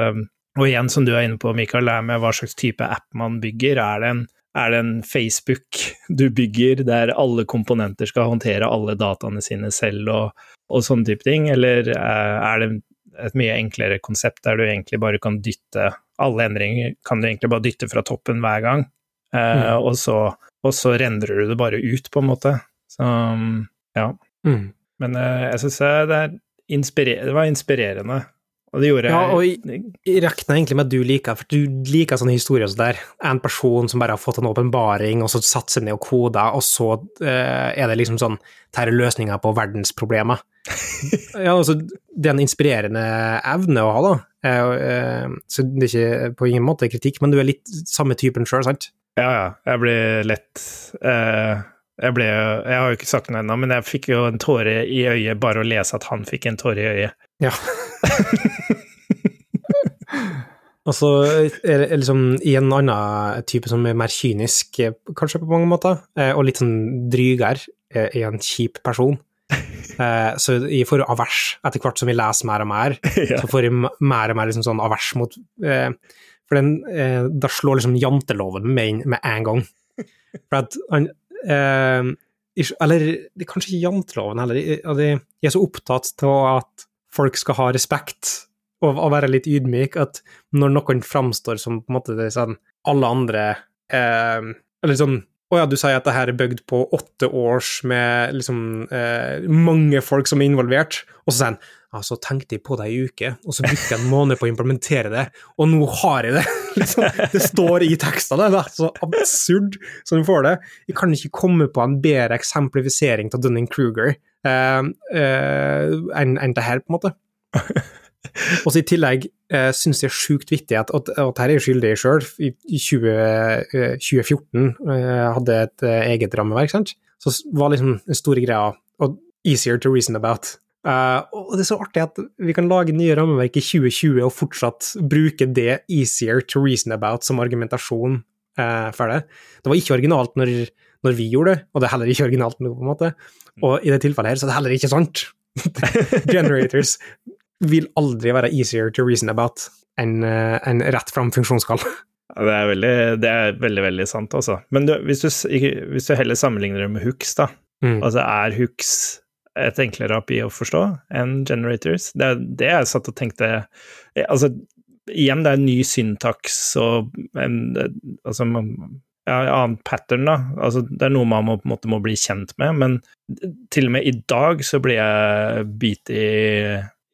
Og igjen, som du er inne på, Mikael, det er med hva slags type app man bygger. Er det en er det en Facebook du bygger der alle komponenter skal håndtere alle dataene sine selv og, og sånne type ting, eller eh, er det et mye enklere konsept der du egentlig bare kan dytte alle endringer kan du egentlig bare dytte fra toppen hver gang, eh, mm. og, så, og, så, rendrer du det bare ut, på en måte. Så ja. Mm. Men eh, jeg syns det, det var inspirerende og det gjorde Ja, og jeg, jeg regner egentlig med at du liker for du liker sånne historier som der. En person som bare har fått en åpenbaring, og så satt seg ned og koda, og så uh, er det liksom sånn Dette er løsninga på verdensproblemer. ja, altså, det er en inspirerende evne å ha, da. Uh, uh, så det er ikke på ingen måte kritikk, men du er litt samme typen sjøl, sant? Ja, ja. Jeg blir lett jeg, ble, jeg har jo ikke sagt noe ennå, men jeg fikk jo en tåre i øyet bare å lese at han fikk en tåre i øyet. Ja. Og så er det liksom i en annen type som er mer kynisk, eh, kanskje på mange måter, eh, og litt sånn drygere, er en kjip person. Eh, så jeg får avers etter hvert som vi leser mer og mer. Så får jeg mer og mer liksom sånn avers mot For den, da slår liksom janteloven med inn med en gang. For at han Eller det er kanskje ikke janteloven heller. Jeg er så opptatt av at folk skal ha respekt og, og, være litt ydmyk, at når noen framstår som på en måte sånn alle andre eh, Eller sånn Å ja, du sier at det her er bygd på åtte års med liksom eh, mange folk som er involvert, og så sier han ja, så tenkte jeg på det ei uke, og så brukte jeg en måned på å implementere det, og nå har jeg det! liksom, det står i tekstene, det er så absurd som du får det. Jeg kan ikke komme på en bedre eksemplifisering av Dunning-Kruger eh, eh, enn en det her, på en måte. Og så I tillegg eh, syns jeg er sjukt viktig at, at, at her er jeg skyldig sjøl. I, i 20, 2014 eh, hadde et eh, eget rammeverk, sant? så var liksom den store greia og easier to reason about. Uh, og det er så artig at vi kan lage nye rammeverk i 2020 og fortsatt bruke det easier to reason about som argumentasjon uh, for det. Det var ikke originalt når, når, vi gjorde det, og det er heller ikke originalt nå, på en måte. Og i det tilfellet her så er det heller ikke sant. Generators vil aldri være easier to reason about enn uh, en rett fram funksjonskall. det er, veldig, det er veldig, veldig sant, altså. Men du, hvis, du, hvis, du, heller sammenligner det med hooks, da. Mm. Altså, er hooks et enklere API å forstå enn generators. Det er det jeg satt og tenkte Altså, igjen, det er en ny syntaks og en altså, ja, annen pattern, da. Altså, det er noe man må, på en måte må bli kjent med, men til og med i dag så blir jeg bit i,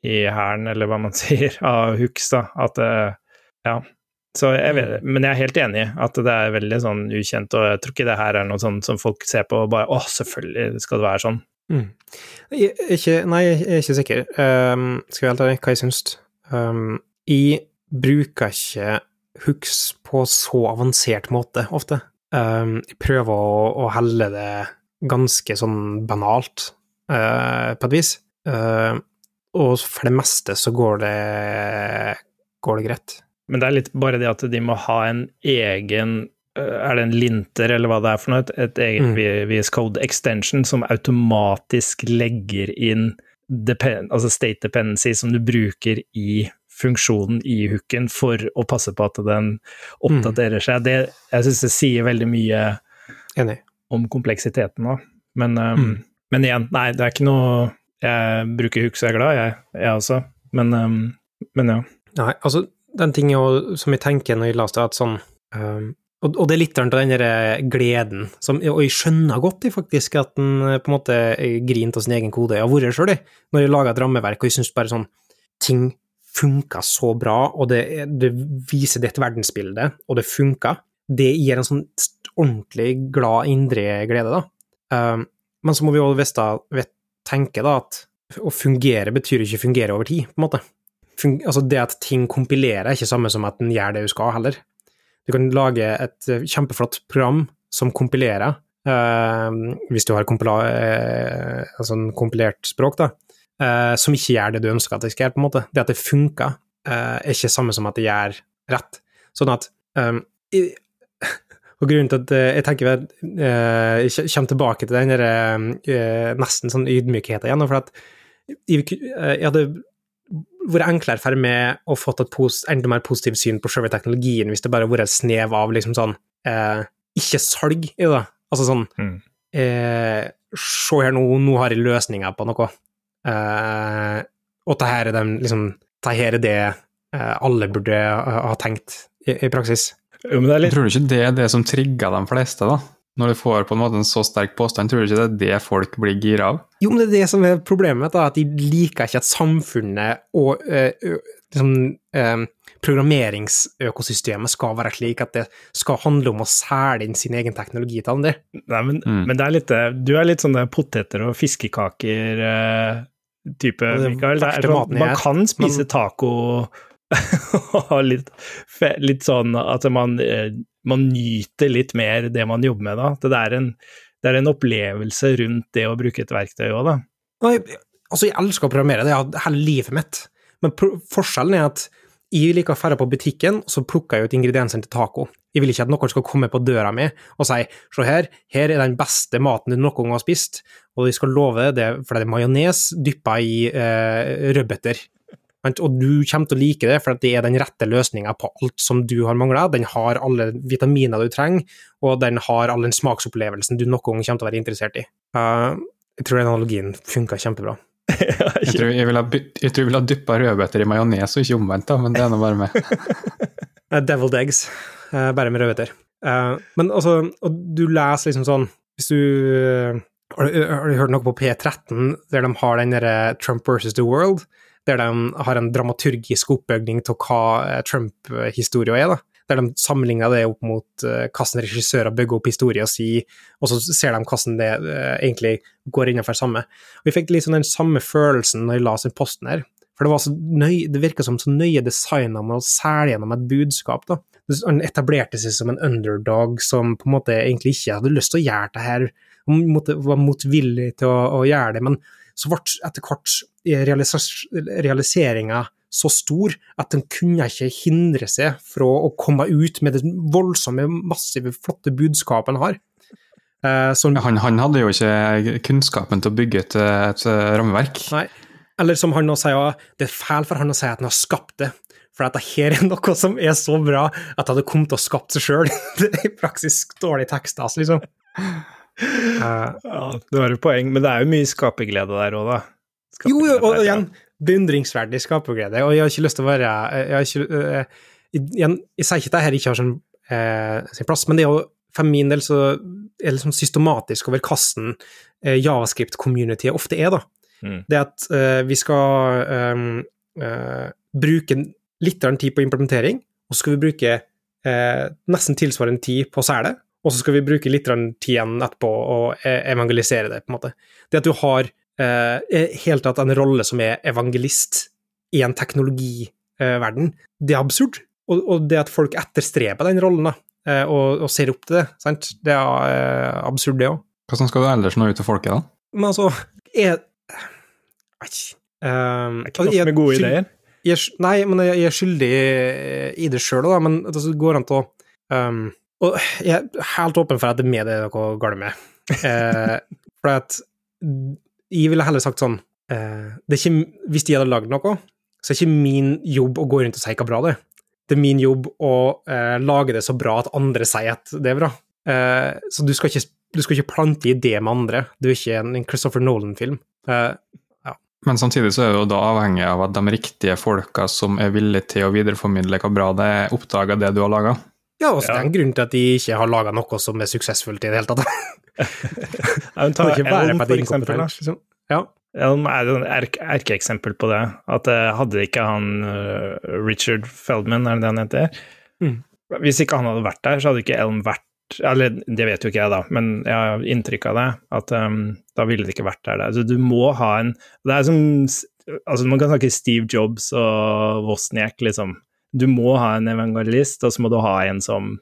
i hæren, eller hva man sier, av hooks, da. At Ja. Så jeg vet, men jeg er helt enig i at det er veldig sånn ukjent, og jeg tror ikke det her er noe sånn som folk ser på og bare Å, selvfølgelig skal det være sånn. Mm. Jeg, ikke, nei, jeg er ikke sikker. Um, skal jeg helt ærlig hva jeg syns. Um, jeg bruker ikke hooks på så avansert måte ofte. Um, jeg prøver å, å helle det ganske sånn banalt, uh, på et vis. Uh, og for det meste så går det, går det greit. Men det er litt bare det at de må ha en egen er det en linter, eller hva det er for noe, et, et eget mm. VS Code extension som automatisk legger inn depend, altså state dependency som du bruker i funksjonen i hooken for å passe på at den oppdaterer seg. Det, jeg syns det sier veldig mye Enig. om kompleksiteten òg. Men, um, mm. men, igjen, nei, det er ikke noe Jeg bruker så jeg er glad, jeg, jeg også. Men, um, men ja. Nei, altså, den tingen som jeg tenker når jeg det, at sånn um, og, og, det er litt av den der eh, gleden, som, og jeg skjønner godt faktisk at en eh, på en måte griner av sin egen kode. Jeg har vært sjøl, når jeg lager et rammeverk, og jeg syns bare sånn ting funker så bra, og det, det viser ditt verdensbilde, og det funker. det gir en sånn ordentlig glad indre glede, da. Um, men så må vi òg vite, tenke da at å fungere betyr ikke fungere over tid, på en måte. Fung, altså det at ting kompilerer, er ikke samme som at den gjør det du skal, heller. Du kan lage et kjempeflott program som kompilerer, uh, hvis du har kompila, uh, altså en kompilert språk, da, uh, som ikke gjør det du ønsker at det skal gjøre, på en måte. Det at det funker, er ikke samme som at det gjør rett. Sånn at um, og grunnen til at jeg tenker at jeg kommer tilbake til den der nesten sånn ydmykheten igjen, for at jeg hadde vært enklere for meg å få et enda mer positivt syn på selve teknologien hvis det bare hadde vært et snev av liksom sånn eh, ikke-salg i det. Altså sånn mm. eh, Se her nå, nå har jeg løsninger på noe. Eh, og det her er den liksom Det her er det eh, alle burde ha tenkt i, i praksis. Jo, litt... Tror du ikke det er det som trigger de fleste, da? Når du får på en måte en så sterk påstand, tror du ikke det er det folk blir gira av? Jo, men det er det som er problemet, da, at de liker ikke at samfunnet og øh, liksom, øh, programmeringsøkosystemet skal være slik at det skal handle om å selge inn sin egen teknologi til andre. Nei, men, mm. men det er litt, du er litt sånn poteter og fiskekaker-type, type, Mikael. Sånn, man kan spise men... taco litt, litt sånn at man man nyter litt mer det man jobber med da. Det er en, det er en opplevelse rundt det å bruke et verktøy òg, da. Nei, altså, jeg elsker å programmere, det er hele livet mitt. Men forskjellen er at jeg liker å dra på butikken, og så plukker jeg ut ingrediensene til taco. Jeg vil ikke at noen skal komme på døra mi og si se her, her er den beste maten du noen gang har spist, og jeg skal love det, for det er majones dyppa i eh, rødbeter. Og du kommer til å like det, for det er den rette løsninga på alt som du har mangla. Den har alle vitaminer du trenger, og den har all den smaksopplevelsen du noen gang kommer til å være interessert i. Uh, jeg tror den analogien funka kjempebra. jeg tror jeg ville ha, vil ha dyppa rødbeter i majones, og ikke omvendt, da, men det er nå bare med. Deviled eggs, uh, bare med rødbeter. Uh, men altså, og du leser liksom sånn Hvis du har du, har du hørt noe på P13 der de har den derre Trump versus the world? Der de har en dramaturgisk oppbygning til hva eh, Trump-historia er. da. Der de sammenligner det opp mot uh, hvordan regissører bygger opp historien sin, og så ser de hvordan det uh, egentlig går innenfor samme. Og Vi fikk sånn den samme følelsen når jeg la den posten her. For det var det virka som så nøye designa med å selge gjennom et budskap. da. Han etablerte seg som en underdog som på en måte egentlig ikke hadde lyst til å gjøre det her, og var motvillig til å, å gjøre det, men så ble etter hvert realiseringa så stor at den kunne ikke hindre seg fra å komme ut med det voldsomme, massive, flotte budskapet han har. Eh, som, han, han, hadde jo ikke kunnskapen til å bygge et, et rammeverk. Nei, eller som han nå sier, det er feil for han å si at han har skapt det. For at dette er noe som er så bra at det hadde kommet til å skapt seg sjøl. det er i praksis dårlig tekst. altså, liksom. Uh, ja, det var et poeng, men det er jo mye skaperglede der òg, da. Jo, jo, og igjen, beundringsverdig skaperglede, og jeg har ikke lyst til å være Jeg, ikke, uh, igjen, jeg sier ikke at dette ikke har sin, uh, sin, plass, men det er jo for min del så er liksom systematisk over hvordan uh, javascript-communityet ofte er, da. Mm. Det at vi skal um, bruke litt tid på implementering, og så skal vi bruke nesten tilsvarende tid på sele, og så skal vi bruke litt tid igjen etterpå og e- evangelisere det, på en måte. Det at du har eh, helt tatt en rolle som er evangelist i en teknologiverden, det er absurd. Og, og, det at folk etterstreber den rollen da, eh, og, og, ser opp til det, sant? det er eh, absurd, det òg. Hvordan skal du ellers nå ut til folket, da? Men altså, jeg vet um, Er ikke nok med gode ideer? Jeg, nei, men jeg, er skyldig i det sjøl, da. Men det går an til å um, og jeg er helt åpen for at det med det dere noe galt med. Eh, for at jeg ville heller sagt sånn eh, ikke, Hvis de hadde lagd noe, så er det ikke min jobb å gå rundt og si hva bra det er. Det er min jobb å eh, lage det så bra at andre sier at det er bra. Eh, så du skal, ikke, du skal, ikke, plante det med andre. Du er ikke en Christopher Nolan-film. Eh, ja. Men samtidig så er det jo da avhengig av at de riktige folka som er villige til å videreformidle hva bra det er, oppdager det du har laga. Ja, også ja. det er en grunn til at de ikke har laga noe som er suksessfullt i det hele tatt. ja, men ta Elm, for eksempel. Liksom. Ja. Elm er et erkeeksempel på det. At uh, hadde ikke han uh, Richard Feldman, er det det han heter? Mm. Hvis ikke han hadde vært der, så hadde ikke Elm vært Eller det vet jo ikke jeg, da, men jeg har inntrykk av det. At um, da ville det ikke vært der. Altså, du må ha en Det er som Altså, man kan snakke Steve Jobs og Wozniak, liksom. Du må ha en evangelist, og så må du ha en som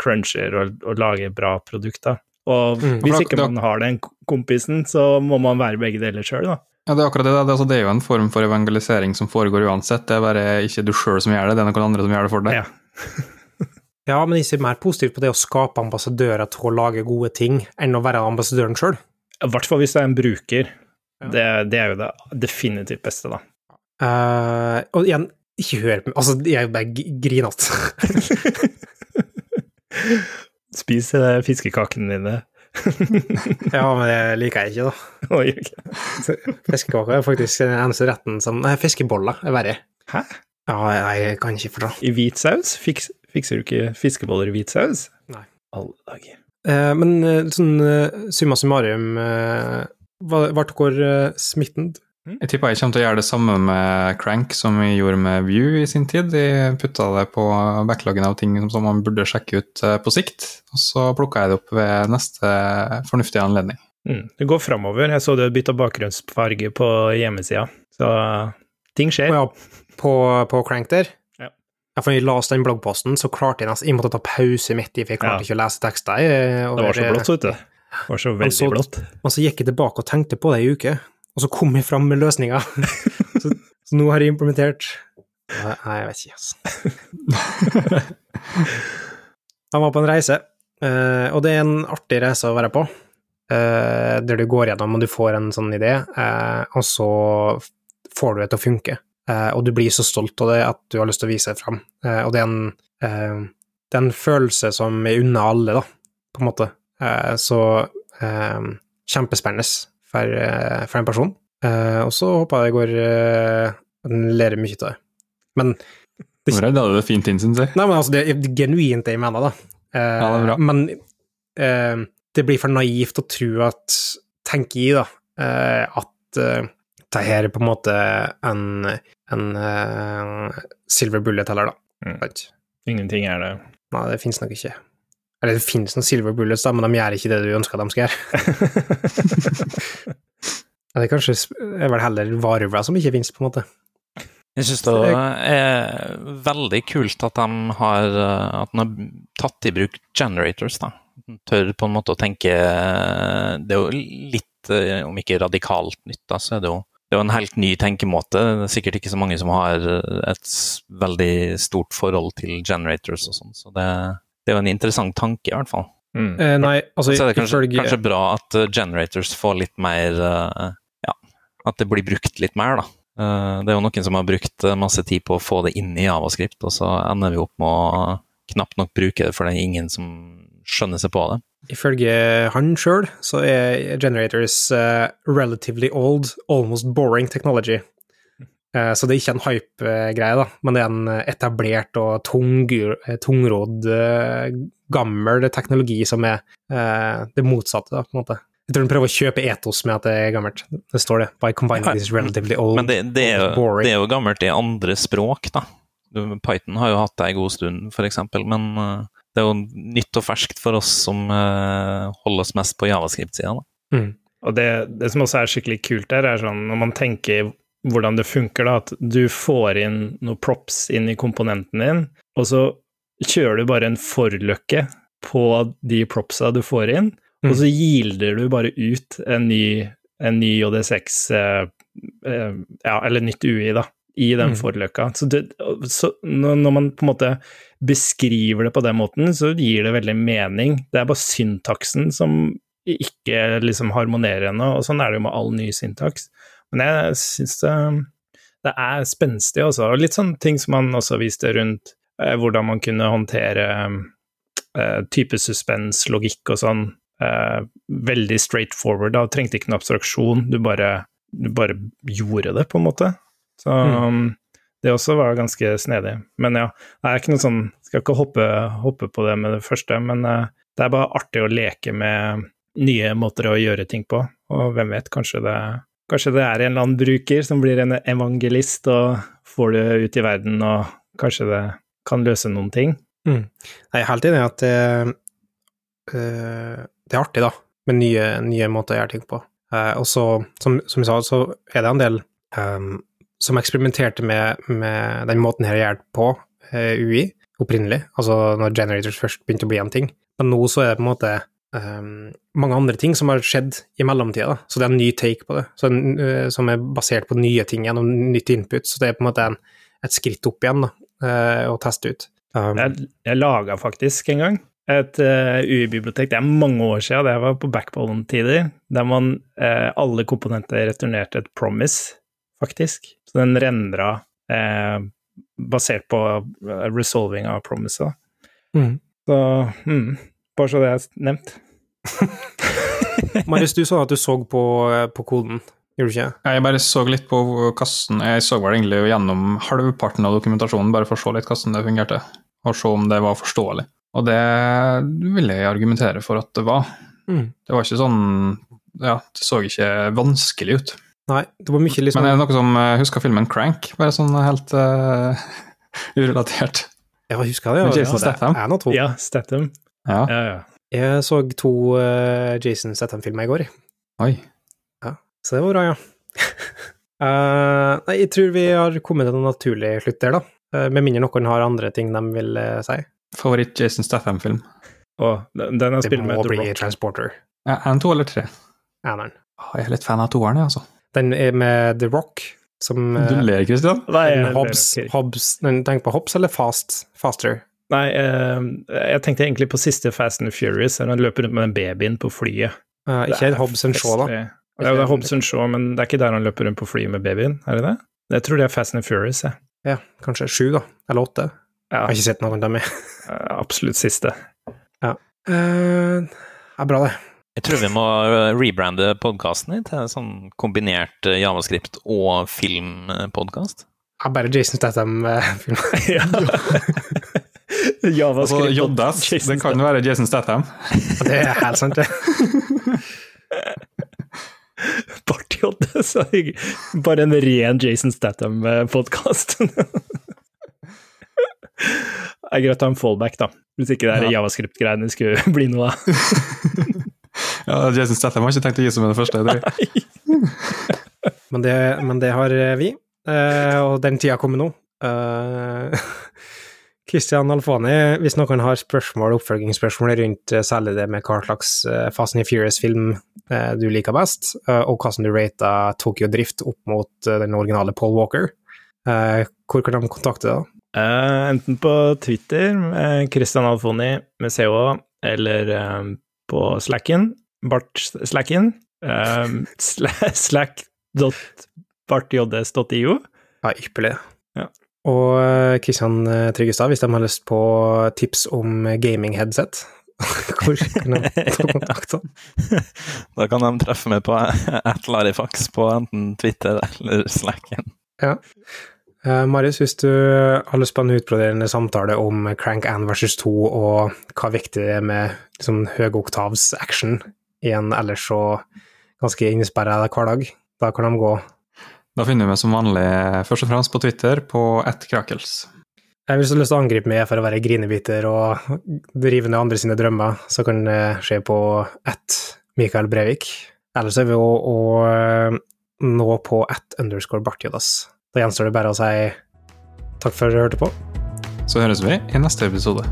cruncher og, og lager bra produkter. Og mm. hvis ikke man har den kompisen, så må man være begge deler sjøl, da. Ja, det er akkurat det. Det, altså, det er jo en form for evangelisering som foregår uansett. Det er bare ikke du sjøl som gjør det, det er noen andre som gjør det for deg. Ja. ja, men jeg ser mer positivt på det å skape ambassadører til å lage gode ting, enn å være ambassadøren sjøl. I hvert fall hvis det er en bruker. Ja. Det, det, er jo det definitivt beste, da. Uh, og igjen, ikke hør på meg. Altså, jeg er bare grinete. Spis uh, fiskekakene dine. ja, men det liker jeg ikke, da. Fiskekaker er faktisk den eneste retten som Nei, fiskeboller er verre. Hæ? Ja, jeg kan ikke fordra. I hvit saus? Fiks, fikser du ikke fiskeboller i hvit saus? Nei. Alle dager. Eh, men eh, sånn uh, summa summarum, hva ble dere smittet. Jeg tipper jeg kommer til å gjøre det samme med Crank som vi gjorde med View i sin tid. De putta det på backloggen av ting som man burde sjekke ut eh, på sikt, og så plukka jeg det opp ved neste fornuftige anledning. Mm. Det går framover. Jeg så du bytta bakgrunnsfarge på hjemmesida, så ting skjer. Ja, på, på Crank der? Ja. ja. For når jeg leste den bloggposten, så klarte jeg nesten Jeg måtte ta pause midt i, for jeg klarte ja. ikke å lese tekster. det var så blått, vet du. Det var så veldig blått. Og så gikk jeg tilbake og tenkte på det i uke. Og så kom jeg fram med løsninga. så, så, nå har jeg implementert Nei, jeg vet ikke, altså. Han var på en reise, uh, og det er en artig reise å være på. Uh, der du går gjennom og du får en sånn idé, uh, og så får du det til å funke. og du blir så stolt av det at du har lyst til å vise det fram. og det er, en, det er en følelse som er unna alle, da, på en måte. så kjempespennende for, eh, for en person. Uh, og så håper jeg det går uh, ler mye av det. Men det, Hvor er det det fint inn, syns jeg. Nei, men altså, det er genuint det jeg mener, da. Uh, ja, det er bra. Men det blir for naivt å tro at Tenker jeg, da, at det her er på en måte en, en silver bullet heller, da. Mm. Ingenting er det. Nei, det finnes nok ikke. Eller det finnes noen silver bullets, da, men de gjør ikke det du ønsker de skal gjøre. det er kanskje er vel heller varulver som ikke finnes, på en måte. Jeg syns det er veldig kult at de har, at de har tatt i bruk generators, da. Tør på en måte å tenke Det er jo litt, om ikke radikalt nytt, da, så er det jo det er jo en helt ny tenkemåte. Det er sikkert ikke så mange som har et veldig stort forhold til generators og sånn, så det, det er jo en interessant tanke, i hvert fall. Mm. Eh, nei, altså, Så er det kanskje, ifølge... kanskje bra at uh, generators får litt mer uh, Ja, at det blir brukt litt mer, da. Uh, det er jo noen som har brukt masse tid på å få det inn i Javascript, og så ender vi opp med å knapt nok bruke det, for det er ingen som skjønner seg på det. Ifølge han sjøl så er generators relatively old, almost boring technology. Eh, så det er ikke en hype-greie, da, men det er en etablert og tung, eh, tungrodd, eh, gammel teknologi som er det motsatte, da, på en måte. Jeg tror den prøver å kjøpe etos med at det er gammelt. Det står det. By combining this relatively old Men det, det, er, jo, det er jo gammelt i andre språk, da. Python har jo hatt det ei god stund, f.eks., men det er jo nytt og ferskt for oss som holder oss mest på javascript-sida. Mm. Og det, det, som også er skikkelig kult der, er sånn når man tenker hvordan det funker, da, at du får inn noen props inn i komponenten din, og så kjører du bare en forløkke på de propsa du får inn, mm. og så gilder du bare ut en ny, en ny OD6 eh, eh, Ja, eller nytt UI, da, i den mm. forløkka. Så, det, så, når man på en måte beskriver det på den måten, så gir det veldig mening. Det er bare syntaksen som ikke liksom harmonerer ennå, og sånn er det jo med all ny syntaks. Men jeg syns det, det, er spenstig også, og litt sånn ting som han også viste rundt eh, hvordan man kunne håndtere eh, type suspens, logikk og sånn. Eh, veldig straight forward, da. Trengte ikke noe abstraksjon, du bare, du bare gjorde det, på en måte. Så mm. det også var ganske snedig. Men ja, det er ikke noe sånn Skal ikke hoppe, hoppe på det med det første, men eh, det er bare artig å leke med nye måter å gjøre ting på, og hvem vet, kanskje det Kanskje det er en eller annen bruker som blir en evangelist og får det ut i verden, og kanskje det kan løse noen ting. Mm. Jeg er helt enig i at det, uh, det er artig, da, med nye, nye, måter å gjøre ting på. Uh, og så, som, som jeg sa, så er det en del um, som eksperimenterte med, med den måten her å gjøre det på, UI, opprinnelig, altså når generators først begynte å bli en ting. Men nå så er det på en måte um, mange andre ting som har skjedd i mellomtida, så det er en ny take på det, så, uh, som er basert på nye ting gjennom nytt input, så det er på en måte en, et skritt opp igjen da, uh, å teste ut. Um, jeg jeg laga faktisk en gang et uh, UI-bibliotek, det er mange år siden, det var på Backbone-tider, der man alle komponenter returnerte et promise, faktisk. Så den rendra basert på resolving av promise. Mm. Så mm, bare så det er nevnt. Marius, du sa at du så på, på koden, gjorde du ikke? Jeg bare så litt på kassen. Jeg så vel egentlig gjennom halvparten av dokumentasjonen, bare for å se litt hvordan det fungerte, og se om det var forståelig. Og det vil jeg argumentere for at det var. Mm. Det var ikke sånn Ja, det så ikke vanskelig ut. Nei, det var mye liksom Men er det noe som eh, husker filmen Crank? Bare sånn helt uh, urelatert. Ja, husker det. Ja, Jason Statham. Ja, Statham. Ja. ja, ja. Jeg så to uh, Jason Statham-filmer i går. Oi. Ja, Så det var bra, ja. uh, nei, jeg tror vi har kommet til en naturlig slutt der, da. Uh, med mindre noen har andre ting de vil uh, si. Favoritt Jason Statham-film? Oh, den har spilt med The Rock. Det må bli Transporter. Ja, en, to eller tre? Eneren. Oh, jeg er litt fan av toeren, jeg, altså. Den er med The Rock, som Du ler, Christian? Nei, Hobbs, Hobbs, Tenk på Hobbs eller Fast? Faster? Nei, eh, jeg tenkte egentlig på siste Fast and Furious, der han løper rundt med den babyen på flyet. Uh, ikke Hobbs and Shaw, da? Ja, det er Hobbs and Shaw, men det er ikke der han løper rundt på flyet med babyen, er det det? Jeg tror det er Fast and Furious, jeg. Ja, kanskje sju, da. Eller åtte. Ja. Jeg har ikke sett noen av dem. Absolutt siste. Ja. Uh, det er bra, det. Jeg tror vi må rebrande podkasten til en sånn kombinert javascript og filmpodkast. Ja, bare Jason Statham-film. ja. altså, JS, det kan være Jason Statham. det er helt sant, det. Bart Joddas er bare en ren Jason Statham-podkast. det er greit å ha en fallback, da. Hvis ikke det er ja. javascript-greiene skulle bli noe av. ja, Jason Statham har ikke tenkt å gi seg med det første. Det. men, det, men det har vi, eh, og den tida kommer nå. Kristian Alfani, hvis noen har spørsmål, oppfølgingsspørsmål rundt eh, særlig det med hva slags eh, Fast and Furious-film eh, du liker best, og hvordan du rater Tokyo Drift opp mot den originale Paul Walker, hvor kan de kontakte deg? Uh, enten på Twitter, Kristian uh, Alfoni med CH, eller uh, på Slacken, Bart Slacken, uh, slack.bartjds.io. Ja, ypperlig. Og Kristian eh, Tryggestad, hvis de har lyst på tips om gaming-headset, hvor kan de ta kontakt? da kan de treffe meg på atlarifax på enten Twitter eller Slacken. Ja. Marius, hvis du har lyst på en utbroderende samtale om Crank Ann versus 2, og hva viktig det er med liksom, høyoktavs action i en ellers så ganske innesperra hverdag, da kan de gå da finner du meg som vanlig først og fremst på Twitter på attkrakels. Jeg har lyst til å angripe meg for å være grinebiter og drive ned andre sine drømmer, så kan det skje på at Mikael Brevik. Ellers er vi å, å nå på at underscore Bartjodas. Da gjenstår det bare å si takk for at du hørte på. Så høres vi i neste episode.